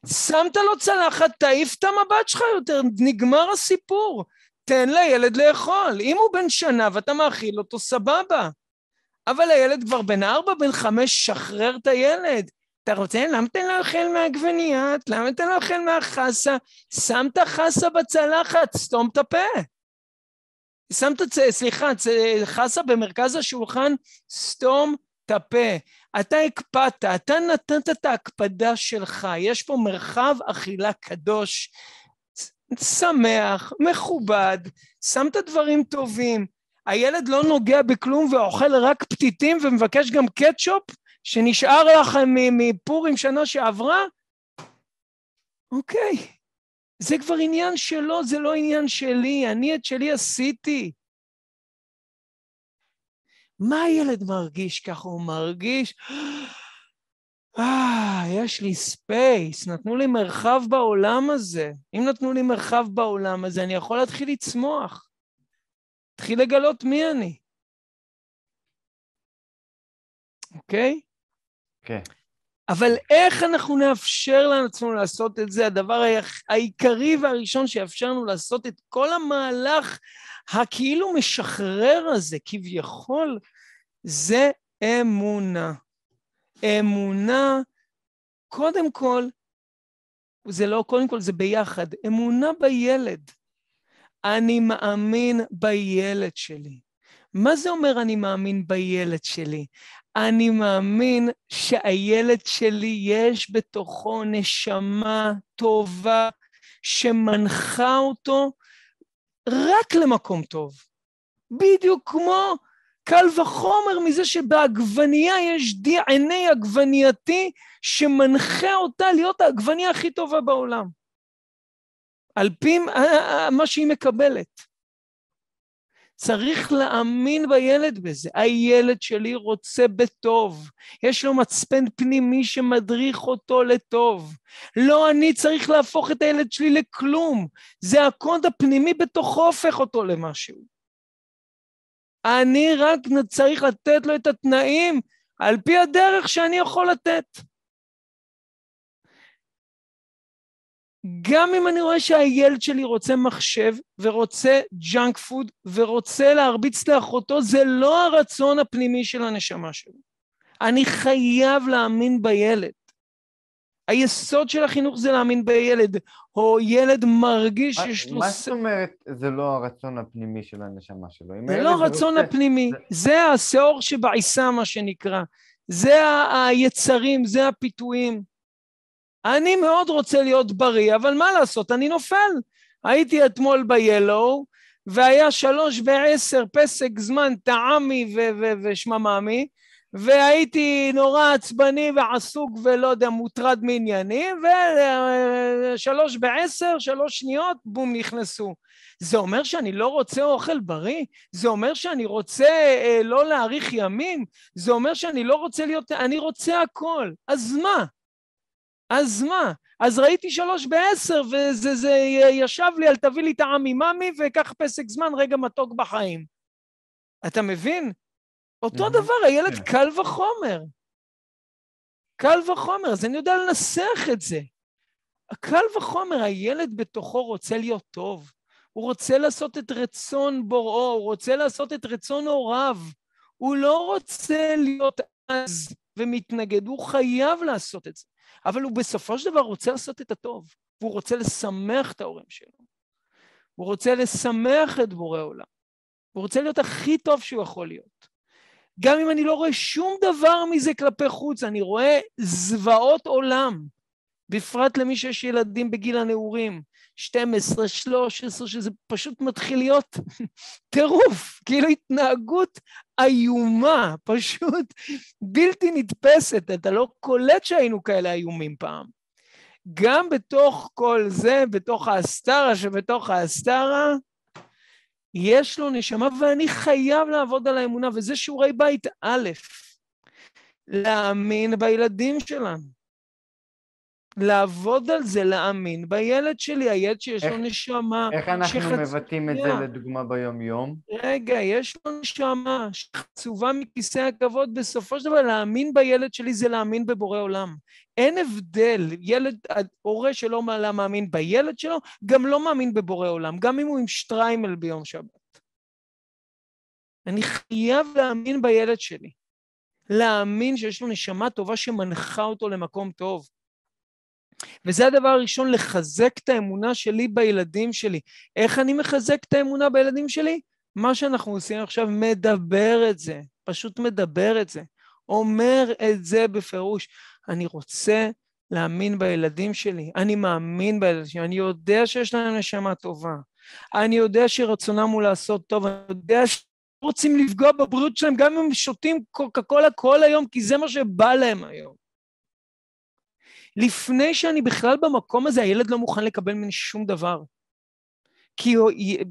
שמת לו צלחת, תעיף את המבט שלך יותר, נגמר הסיפור. תן לילד לאכול. אם הוא בן שנה ואתה מאכיל אותו, סבבה. אבל הילד כבר בן ארבע, בן חמש, שחרר את הילד. אתה רוצה, למה אתה לא אוכל מהעגבניית? למה אתה לא אוכל מהחסה? שם את החסה בצלחת, סתום את הפה. שמת, סליחה, חסה במרכז השולחן, סתום את הפה. אתה הקפדת, אתה נתת את ההקפדה שלך, יש פה מרחב אכילה קדוש, שמח, מכובד, שמת דברים טובים. הילד לא נוגע בכלום ואוכל רק פתיתים ומבקש גם קטשופ שנשאר לכם מפורים שנה שעברה? אוקיי, זה כבר עניין שלו, זה לא עניין שלי, אני את שלי עשיתי. מה הילד מרגיש ככה? הוא מרגיש, אה, יש לי space, נתנו לי מרחב בעולם הזה. אם נתנו לי מרחב בעולם הזה, אני יכול להתחיל לצמוח. להתחיל לגלות מי אני. אוקיי? כן. אבל איך אנחנו נאפשר לעצמנו לעשות את זה? הדבר העיקרי והראשון שיאפשר לנו לעשות את כל המהלך הכאילו משחרר הזה, כביכול, זה אמונה. אמונה, קודם כל, זה לא קודם כל, זה ביחד. אמונה בילד. אני מאמין בילד שלי. מה זה אומר אני מאמין בילד שלי? אני מאמין שהילד שלי יש בתוכו נשמה טובה שמנחה אותו רק למקום טוב. בדיוק כמו קל וחומר מזה שבעגבנייה יש DNA עגבנייתי שמנחה אותה להיות העגבנייה הכי טובה בעולם. על פי מה שהיא מקבלת. צריך להאמין בילד בזה. הילד שלי רוצה בטוב. יש לו מצפן פנימי שמדריך אותו לטוב. לא אני צריך להפוך את הילד שלי לכלום. זה הקוד הפנימי בתוכו הופך אותו למשהו. אני רק צריך לתת לו את התנאים על פי הדרך שאני יכול לתת. גם אם אני רואה שהילד שלי רוצה מחשב ורוצה ג'אנק פוד ורוצה להרביץ לאחותו, זה לא הרצון הפנימי של הנשמה שלו. אני חייב להאמין בילד. היסוד של החינוך זה להאמין בילד, או ילד מרגיש שיש לו... מה זאת אומרת זה לא הרצון הפנימי של הנשמה שלו? זה לא הרצון. הפנימי, זה השאור שבעיסה, מה שנקרא. זה היצרים, זה הפיתויים. אני מאוד רוצה להיות בריא, אבל מה לעשות, אני נופל. הייתי אתמול ב-Yellow, והיה שלוש ועשר פסק זמן טעמי ושמממי, והייתי נורא עצבני ועסוק ולא יודע, מוטרד מעניינים, ושלוש בעשר, שלוש שניות, בום, נכנסו. זה אומר שאני לא רוצה אוכל בריא? זה אומר שאני רוצה אה, לא להאריך ימים? זה אומר שאני לא רוצה להיות... אני רוצה הכל. אז מה? אז מה? אז ראיתי שלוש בעשר, וזה זה ישב לי על תביא לי טעם מממי, וקח פסק זמן, רגע מתוק בחיים. אתה מבין? אותו. דבר, הילד yeah. כן. קל וחומר. קל וחומר, אז אני יודע לנסח את זה. קל וחומר, הילד בתוכו רוצה להיות טוב. הוא רוצה לעשות את רצון בוראו, הוא רוצה לעשות את רצון הוריו. הוא לא רוצה להיות עז ומתנגד, הוא חייב לעשות את זה. אבל הוא בסופו של דבר רוצה לעשות את הטוב, והוא רוצה לשמח את ההורים שלו. הוא רוצה לשמח את בורא עולם. הוא רוצה להיות הכי טוב שהוא יכול להיות. גם אם אני לא רואה שום דבר מזה כלפי חוץ, אני רואה זוועות עולם, בפרט למי שיש ילדים בגיל הנעורים, 12, 13, שזה פשוט מתחיל להיות טירוף, כאילו התנהגות איומה, פשוט בלתי נתפסת, אתה לא קולט שהיינו כאלה איומים פעם. גם בתוך כל זה, בתוך האסתרה שבתוך האסתרה, יש לו נשמה ואני חייב לעבוד על האמונה, וזה שיעורי בית א', להאמין בילדים שלנו. לעבוד על זה, להאמין בילד שלי, הילד שיש איך, לו נשמה. איך אנחנו שחצ... מבטאים את זה לדוגמה ביום-יום? רגע, יש לו נשמה שחצובה מכיסא הכבוד, בסופו של דבר להאמין בילד שלי זה להאמין בבורא עולם. אין הבדל, ילד, הורה שלא מאמין בילד שלו, גם לא מאמין בבורא עולם, גם אם הוא עם שטריימל ביום שבת. אני חייב להאמין בילד שלי. להאמין שיש לו נשמה טובה שמנחה אותו למקום טוב. וזה הדבר הראשון, לחזק את האמונה שלי בילדים שלי. איך אני מחזק את האמונה בילדים שלי? מה שאנחנו עושים עכשיו, מדבר את זה, פשוט מדבר את זה, אומר את זה בפירוש. אני רוצה להאמין בילדים שלי, אני מאמין בילדים שלי, אני יודע שיש להם נשמה טובה, אני יודע שרצונם הוא לעשות טוב, אני יודע שרוצים לפגוע בבריאות שלהם גם אם הם שותים קוקה קולה כל היום, כי זה מה שבא להם היום. לפני שאני בכלל במקום הזה, הילד לא מוכן לקבל ממני שום דבר. כי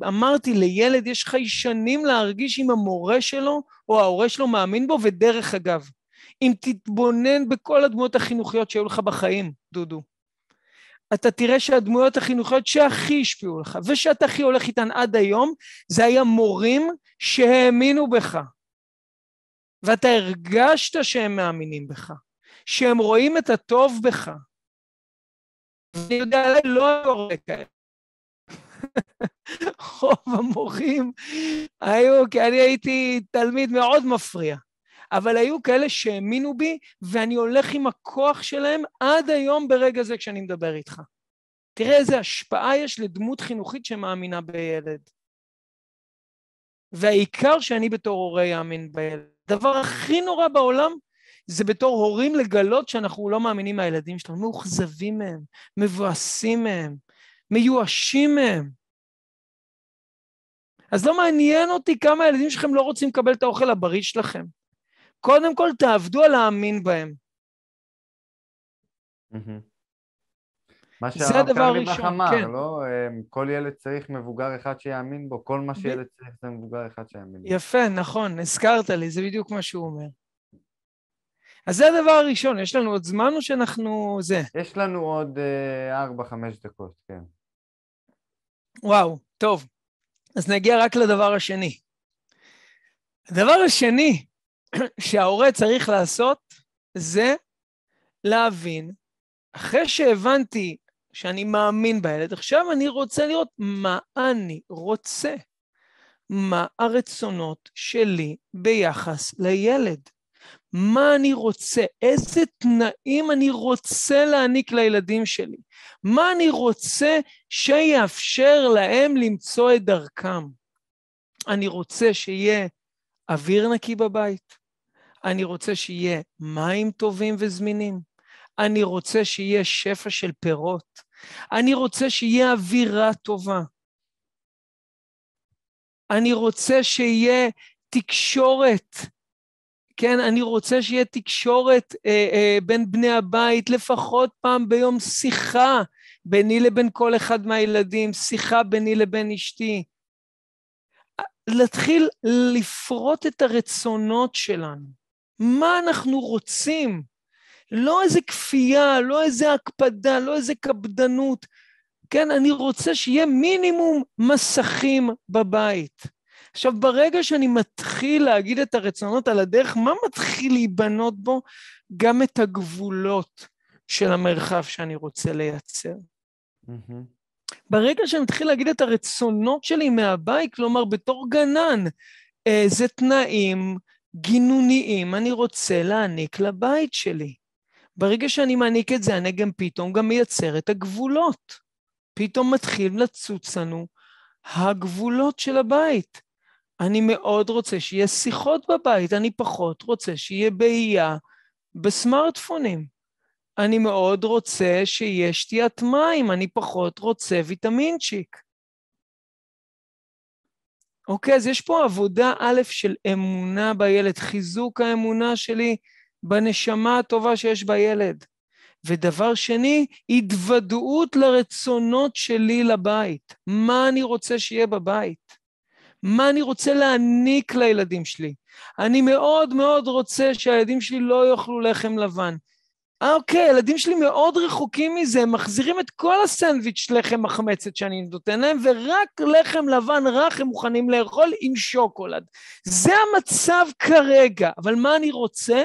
אמרתי, לילד יש חיישנים להרגיש אם המורה שלו או ההורה שלו מאמין בו, ודרך אגב, אם תתבונן בכל הדמויות החינוכיות שהיו לך בחיים, דודו, אתה תראה שהדמויות החינוכיות שהכי השפיעו לך, ושאתה הכי הולך איתן עד היום, זה היה מורים שהאמינו בך. ואתה הרגשת שהם מאמינים בך. שהם רואים את הטוב בך. אני יודע, לא היו כאלה. רוב המורים היו, כי אני הייתי תלמיד מאוד מפריע, אבל היו כאלה שהאמינו בי, ואני הולך עם הכוח שלהם עד היום ברגע זה כשאני מדבר איתך. תראה איזה השפעה יש לדמות חינוכית שמאמינה בילד. והעיקר שאני בתור הורה אאמין בילד. הדבר הכי נורא בעולם זה בתור הורים לגלות שאנחנו לא מאמינים מהילדים שלנו, מאוכזבים מהם, מבואסים מהם, מיואשים מהם. אז לא מעניין אותי כמה הילדים שלכם לא רוצים לקבל את האוכל הבריא שלכם. קודם כל תעבדו על להאמין בהם. מה שהרב קרליבך אמר, כן. לא? אמ, כל ילד צריך מבוגר אחד שיאמין בו, כל מה שילד צריך זה מבוגר אחד שיאמין בו. יפה, נכון, הזכרת לי, זה בדיוק מה שהוא אומר. אז זה הדבר הראשון, יש לנו עוד זמן או שאנחנו... זה? יש לנו עוד אה, ארבע, חמש דקות, כן. וואו, טוב. אז נגיע רק לדבר השני. הדבר השני שההורה צריך לעשות זה להבין, אחרי שהבנתי שאני מאמין בילד, עכשיו אני רוצה לראות מה אני רוצה, מה הרצונות שלי ביחס לילד. מה אני רוצה, איזה תנאים אני רוצה להעניק לילדים שלי, מה אני רוצה שיאפשר להם למצוא את דרכם. אני רוצה שיהיה אוויר נקי בבית, אני רוצה שיהיה מים טובים וזמינים, אני רוצה שיהיה שפע של פירות, אני רוצה שיהיה אווירה טובה, אני רוצה שיהיה תקשורת כן, אני רוצה שיהיה תקשורת אה, אה, בין בני הבית, לפחות פעם ביום שיחה ביני לבין כל אחד מהילדים, שיחה ביני לבין אשתי. להתחיל לפרוט את הרצונות שלנו. מה אנחנו רוצים? לא איזה כפייה, לא איזה הקפדה, לא איזה קפדנות. כן, אני רוצה שיהיה מינימום מסכים בבית. עכשיו, ברגע שאני מתחיל להגיד את הרצונות על הדרך, מה מתחיל להיבנות בו? גם את הגבולות של המרחב שאני רוצה לייצר. Mm-hmm. ברגע שאני מתחיל להגיד את הרצונות שלי מהבית, כלומר, בתור גנן, איזה תנאים גינוניים אני רוצה להעניק לבית שלי. ברגע שאני מעניק את זה, אני גם פתאום גם מייצר את הגבולות. פתאום מתחיל לצוץ לנו הגבולות של הבית. אני מאוד רוצה שיהיה שיחות בבית, אני פחות רוצה שיהיה באייה בסמארטפונים. אני מאוד רוצה שיהיה שתיית מים, אני פחות רוצה ויטמינצ'יק. אוקיי, אז יש פה עבודה א' של אמונה בילד, חיזוק האמונה שלי בנשמה הטובה שיש בילד. ודבר שני, התוודעות לרצונות שלי לבית. מה אני רוצה שיהיה בבית? מה אני רוצה להעניק לילדים שלי. אני מאוד מאוד רוצה שהילדים שלי לא יאכלו לחם לבן. אה, אוקיי, הילדים שלי מאוד רחוקים מזה, הם מחזירים את כל הסנדוויץ' לחם מחמצת שאני נותן להם, ורק לחם לבן רך הם מוכנים לאכול עם שוקולד. זה המצב כרגע, אבל מה אני רוצה?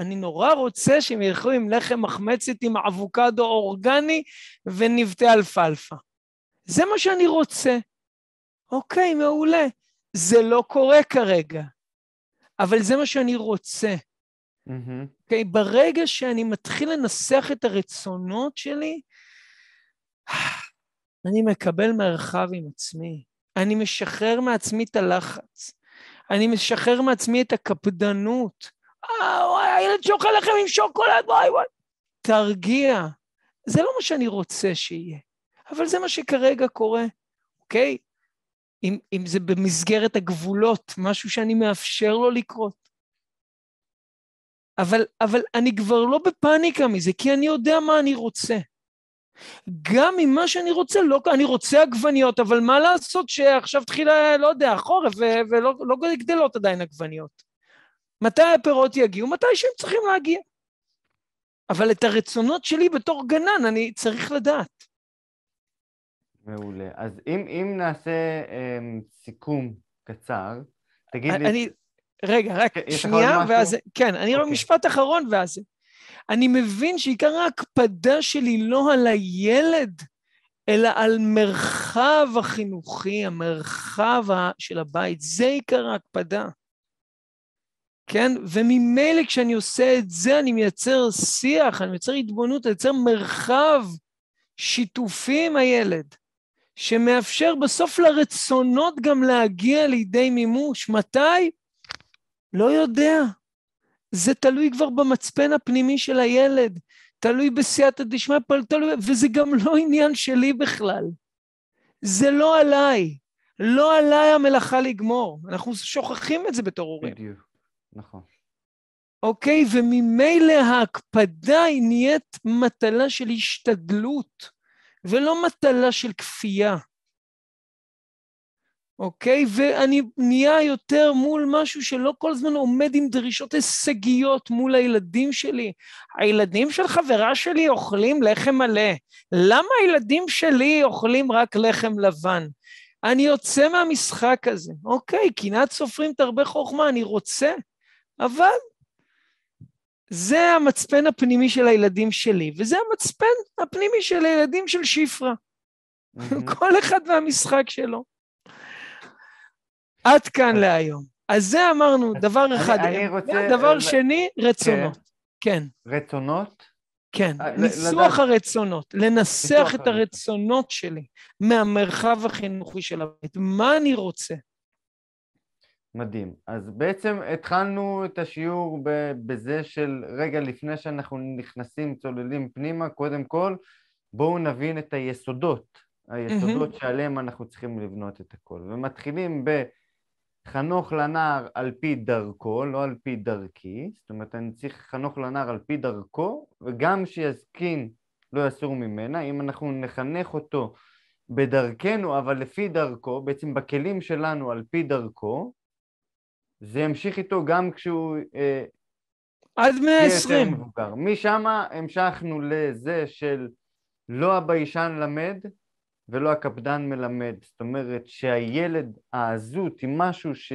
אני נורא רוצה שהם ילכו עם לחם מחמצת עם אבוקדו אורגני ונבטי אלפלפה. זה מה שאני רוצה. אוקיי, מעולה. זה לא קורה כרגע, אבל זה מה שאני רוצה. אוקיי? Okay, ברגע שאני מתחיל לנסח את הרצונות שלי, אני מקבל מרחב עם עצמי. אני משחרר מעצמי את הלחץ. אני משחרר מעצמי את הקפדנות. אה, וואי, הילד שאוכל לחם עם שוקולד, וואי וואי. תרגיע. זה לא מה שאני רוצה שיהיה, אבל זה מה שכרגע קורה, אוקיי? אם, אם זה במסגרת הגבולות, משהו שאני מאפשר לו לקרות. אבל, אבל אני כבר לא בפאניקה מזה, כי אני יודע מה אני רוצה. גם אם מה שאני רוצה, לא, אני רוצה עגבניות, אבל מה לעשות שעכשיו תחילה, לא יודע, חורף, ו- ולא לא גדלות עדיין עגבניות. מתי הפירות יגיעו? מתי שהם צריכים להגיע. אבל את הרצונות שלי בתור גנן אני צריך לדעת. מעולה. אז אם, אם נעשה um, סיכום קצר, תגיד לי... אני, רגע, רק שנייה? ואז... כן, אני רואה אוקיי. משפט אחרון ואז... אני מבין שעיקר ההקפדה שלי לא על הילד, אלא על מרחב החינוכי, המרחב של הבית. זה עיקר ההקפדה. כן? וממילא כשאני עושה את זה, אני מייצר שיח, אני מייצר התבוננות, אני מייצר מרחב שיתופי עם הילד, שמאפשר בסוף לרצונות גם להגיע לידי מימוש. מתי? לא יודע. זה תלוי כבר במצפן הפנימי של הילד, תלוי בסייעתא דשמיא, תלוי, וזה גם לא עניין שלי בכלל. זה לא עליי. לא עליי המלאכה לגמור. אנחנו שוכחים את זה בתור הורים. בדיוק, נכון. אוקיי? וממילא ההקפדה היא נהיית מטלה של השתדלות, ולא מטלה של כפייה. אוקיי? ואני נהיה יותר מול משהו שלא כל הזמן עומד עם דרישות הישגיות מול הילדים שלי. הילדים של חברה שלי אוכלים לחם מלא. למה הילדים שלי אוכלים רק לחם לבן? אני יוצא מהמשחק הזה. אוקיי, קנאת סופרים תרבה חוכמה, אני רוצה, אבל זה המצפן הפנימי של הילדים שלי, וזה המצפן הפנימי של הילדים של שפרה. כל אחד והמשחק שלו. עד כאן להיום. אז זה אמרנו, דבר אחד. אני רוצה, דבר שני, רצונות. כן, רצונות? כן. אה, ניסוח הרצונות, לנסח את הרצונות. הרצונות שלי מהמרחב החינוכי של הבית. מה אני רוצה? מדהים. אז בעצם התחלנו את השיעור ב- בזה של רגע לפני שאנחנו נכנסים, צוללים פנימה, קודם כל בואו נבין את היסודות, היסודות שעליהם אנחנו צריכים לבנות את הכל. ומתחילים בחנוך לנער על פי דרכו, לא על פי דרכי, זאת אומרת אני צריך חנוך לנער על פי דרכו, וגם שיזקין לא יסור ממנה, אם אנחנו נחנך אותו בדרכנו, אבל לפי דרכו, בעצם בכלים שלנו על פי דרכו, זה ימשיך איתו גם כשהוא אה, עד יהיה יותר 120. מבוגר. משם המשכנו לזה של לא הביישן למד ולא הקפדן מלמד. זאת אומרת שהילד, העזות היא משהו ש...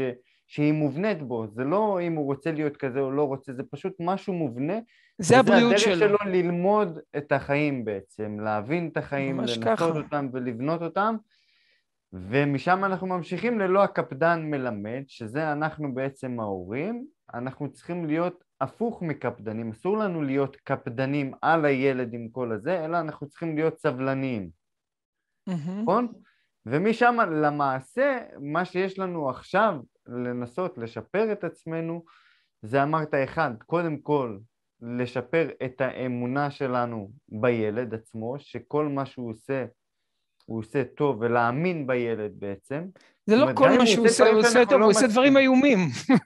שהיא מובנית בו, זה לא אם הוא רוצה להיות כזה או לא רוצה, זה פשוט משהו מובנה. זה הבריאות זה הדרך שלו. שלו ללמוד את החיים בעצם, להבין את החיים, לנסות ככה. אותם ולבנות אותם. ומשם אנחנו ממשיכים ללא הקפדן מלמד, שזה אנחנו בעצם ההורים, אנחנו צריכים להיות הפוך מקפדנים, אסור לנו להיות קפדנים על הילד עם כל הזה, אלא אנחנו צריכים להיות סבלניים. נכון? ומשם למעשה, מה שיש לנו עכשיו לנסות לשפר את עצמנו, זה אמרת אחד, קודם כל לשפר את האמונה שלנו בילד עצמו, שכל מה שהוא עושה, הוא עושה טוב, ולהאמין בילד בעצם. זה לא כל מה הוא שהוא עושה הוא עושה טוב, לא הוא עושה דברים. איומים.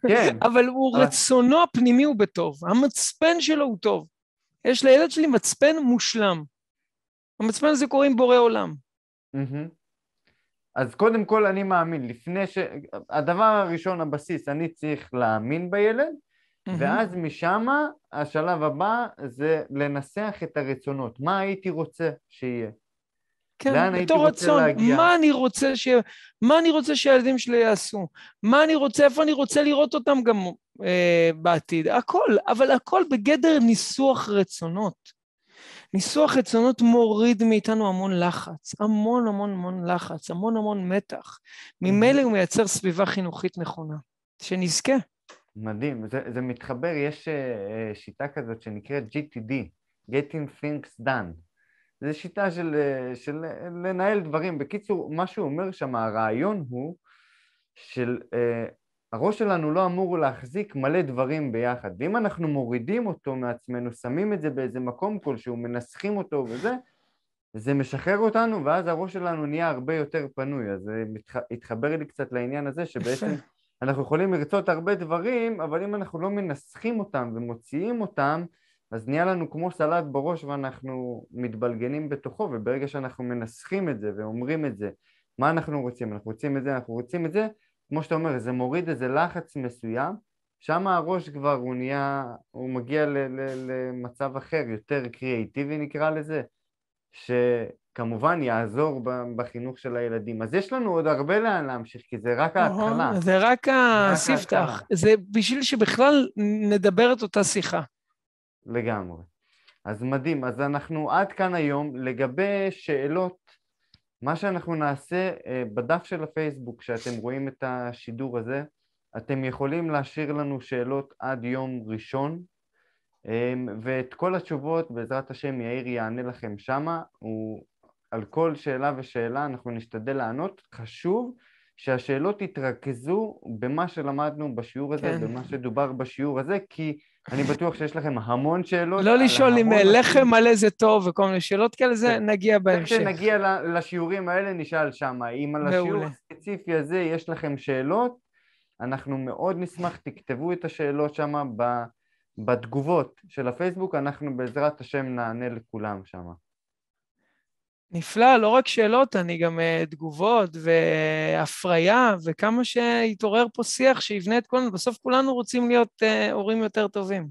כן, אבל הוא, אבל- רצונו הפנימי הוא בטוב, המצפן שלו הוא טוב. יש לילד שלי מצפן מושלם. המצפן הזה קוראים בורא עולם. אז קודם כל אני מאמין, לפני ש... הדבר הראשון, הבסיס, אני צריך להאמין בילד, ואז משם השלב הבא זה לנסח את הרצונות. מה הייתי רוצה שיהיה? כן, בתור רצון, להגיע? מה אני רוצה ש... מה אני רוצה שהילדים שלי יעשו? מה אני רוצה, איפה אני רוצה לראות אותם גם אה, בעתיד? הכל, אבל הכל בגדר ניסוח רצונות. ניסוח רצונות מוריד מאיתנו המון לחץ, המון המון המון לחץ, המון המון מתח. ממילא הוא מייצר סביבה חינוכית נכונה, שנזכה. מדהים, זה, זה מתחבר, יש uh, שיטה כזאת שנקראת GTD, Getting Things Done. זו שיטה של, uh, של לנהל דברים. בקיצור, מה שהוא אומר שם, הרעיון הוא של uh, הראש שלנו לא אמור להחזיק מלא דברים ביחד, ואם אנחנו מורידים אותו מעצמנו, שמים את זה באיזה מקום כלשהו, מנסחים אותו וזה, זה משחרר אותנו, ואז הראש שלנו נהיה הרבה יותר פנוי. אז זה התחבר לי קצת לעניין הזה, שבעצם אנחנו יכולים לרצות הרבה דברים, אבל אם אנחנו לא מנסחים אותם ומוציאים אותם, אז נהיה לנו כמו סלט בראש ואנחנו מתבלגנים בתוכו, וברגע שאנחנו מנסחים את זה ואומרים את זה, מה אנחנו רוצים? אנחנו רוצים את זה, אנחנו רוצים את זה, כמו שאתה אומר, זה מוריד איזה לחץ מסוים, שם הראש כבר הוא נהיה, הוא מגיע ל, ל, למצב אחר, יותר קריאיטיבי נקרא לזה, שכמובן יעזור בחינוך של הילדים. אז יש לנו עוד הרבה לאן להמשיך, כי זה רק ההתחלה. זה רק הספתח, זה בשביל שבכלל נדבר את אותה שיחה. לגמרי. אז מדהים, אז אנחנו עד כאן היום. לגבי שאלות מה שאנחנו נעשה אה, בדף של הפייסבוק, שאתם רואים את השידור הזה, אתם יכולים להשאיר לנו שאלות עד יום ראשון, אמ, ואת כל התשובות בעזרת השם יאיר יענה לכם שמה, הוא על כל שאלה ושאלה אנחנו נשתדל לענות. חשוב שהשאלות יתרכזו במה שלמדנו בשיעור הזה, כן. במה שדובר בשיעור הזה, כי אני בטוח שיש לכם המון שאלות. לא לשאול אם לחם מלא זה טוב וכל מיני שאלות כאלה, זה כן. נגיע בהמשך. כשנגיע לשיעורים האלה נשאל שם. אם על השיעור הספציפי הזה יש לכם שאלות, אנחנו מאוד נשמח, תכתבו את השאלות שם בתגובות של הפייסבוק, אנחנו בעזרת השם נענה לכולם שם. נפלא, לא רק שאלות, אני גם uh, תגובות והפריה, וכמה שיתעורר פה שיח שיבנה את כולנו. בסוף כולנו רוצים להיות uh, הורים יותר טובים,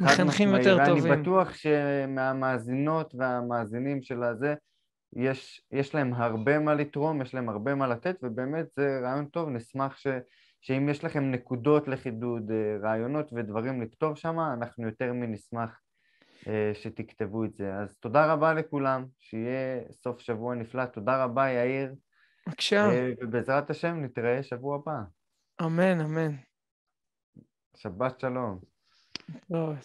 מחנכים יותר ואני טובים. ואני בטוח שמהמאזינות והמאזינים של הזה, יש, יש להם הרבה מה לתרום, יש להם הרבה מה לתת, ובאמת זה רעיון טוב, נשמח ש, שאם יש לכם נקודות לחידוד, אה, רעיונות ודברים לכתוב שם, אנחנו יותר מנשמח שתכתבו את זה. אז תודה רבה לכולם, שיהיה סוף שבוע נפלא. תודה רבה, יאיר. בבקשה. אה, ובעזרת השם נתראה שבוע הבא. אמן, אמן. שבת שלום. טוב.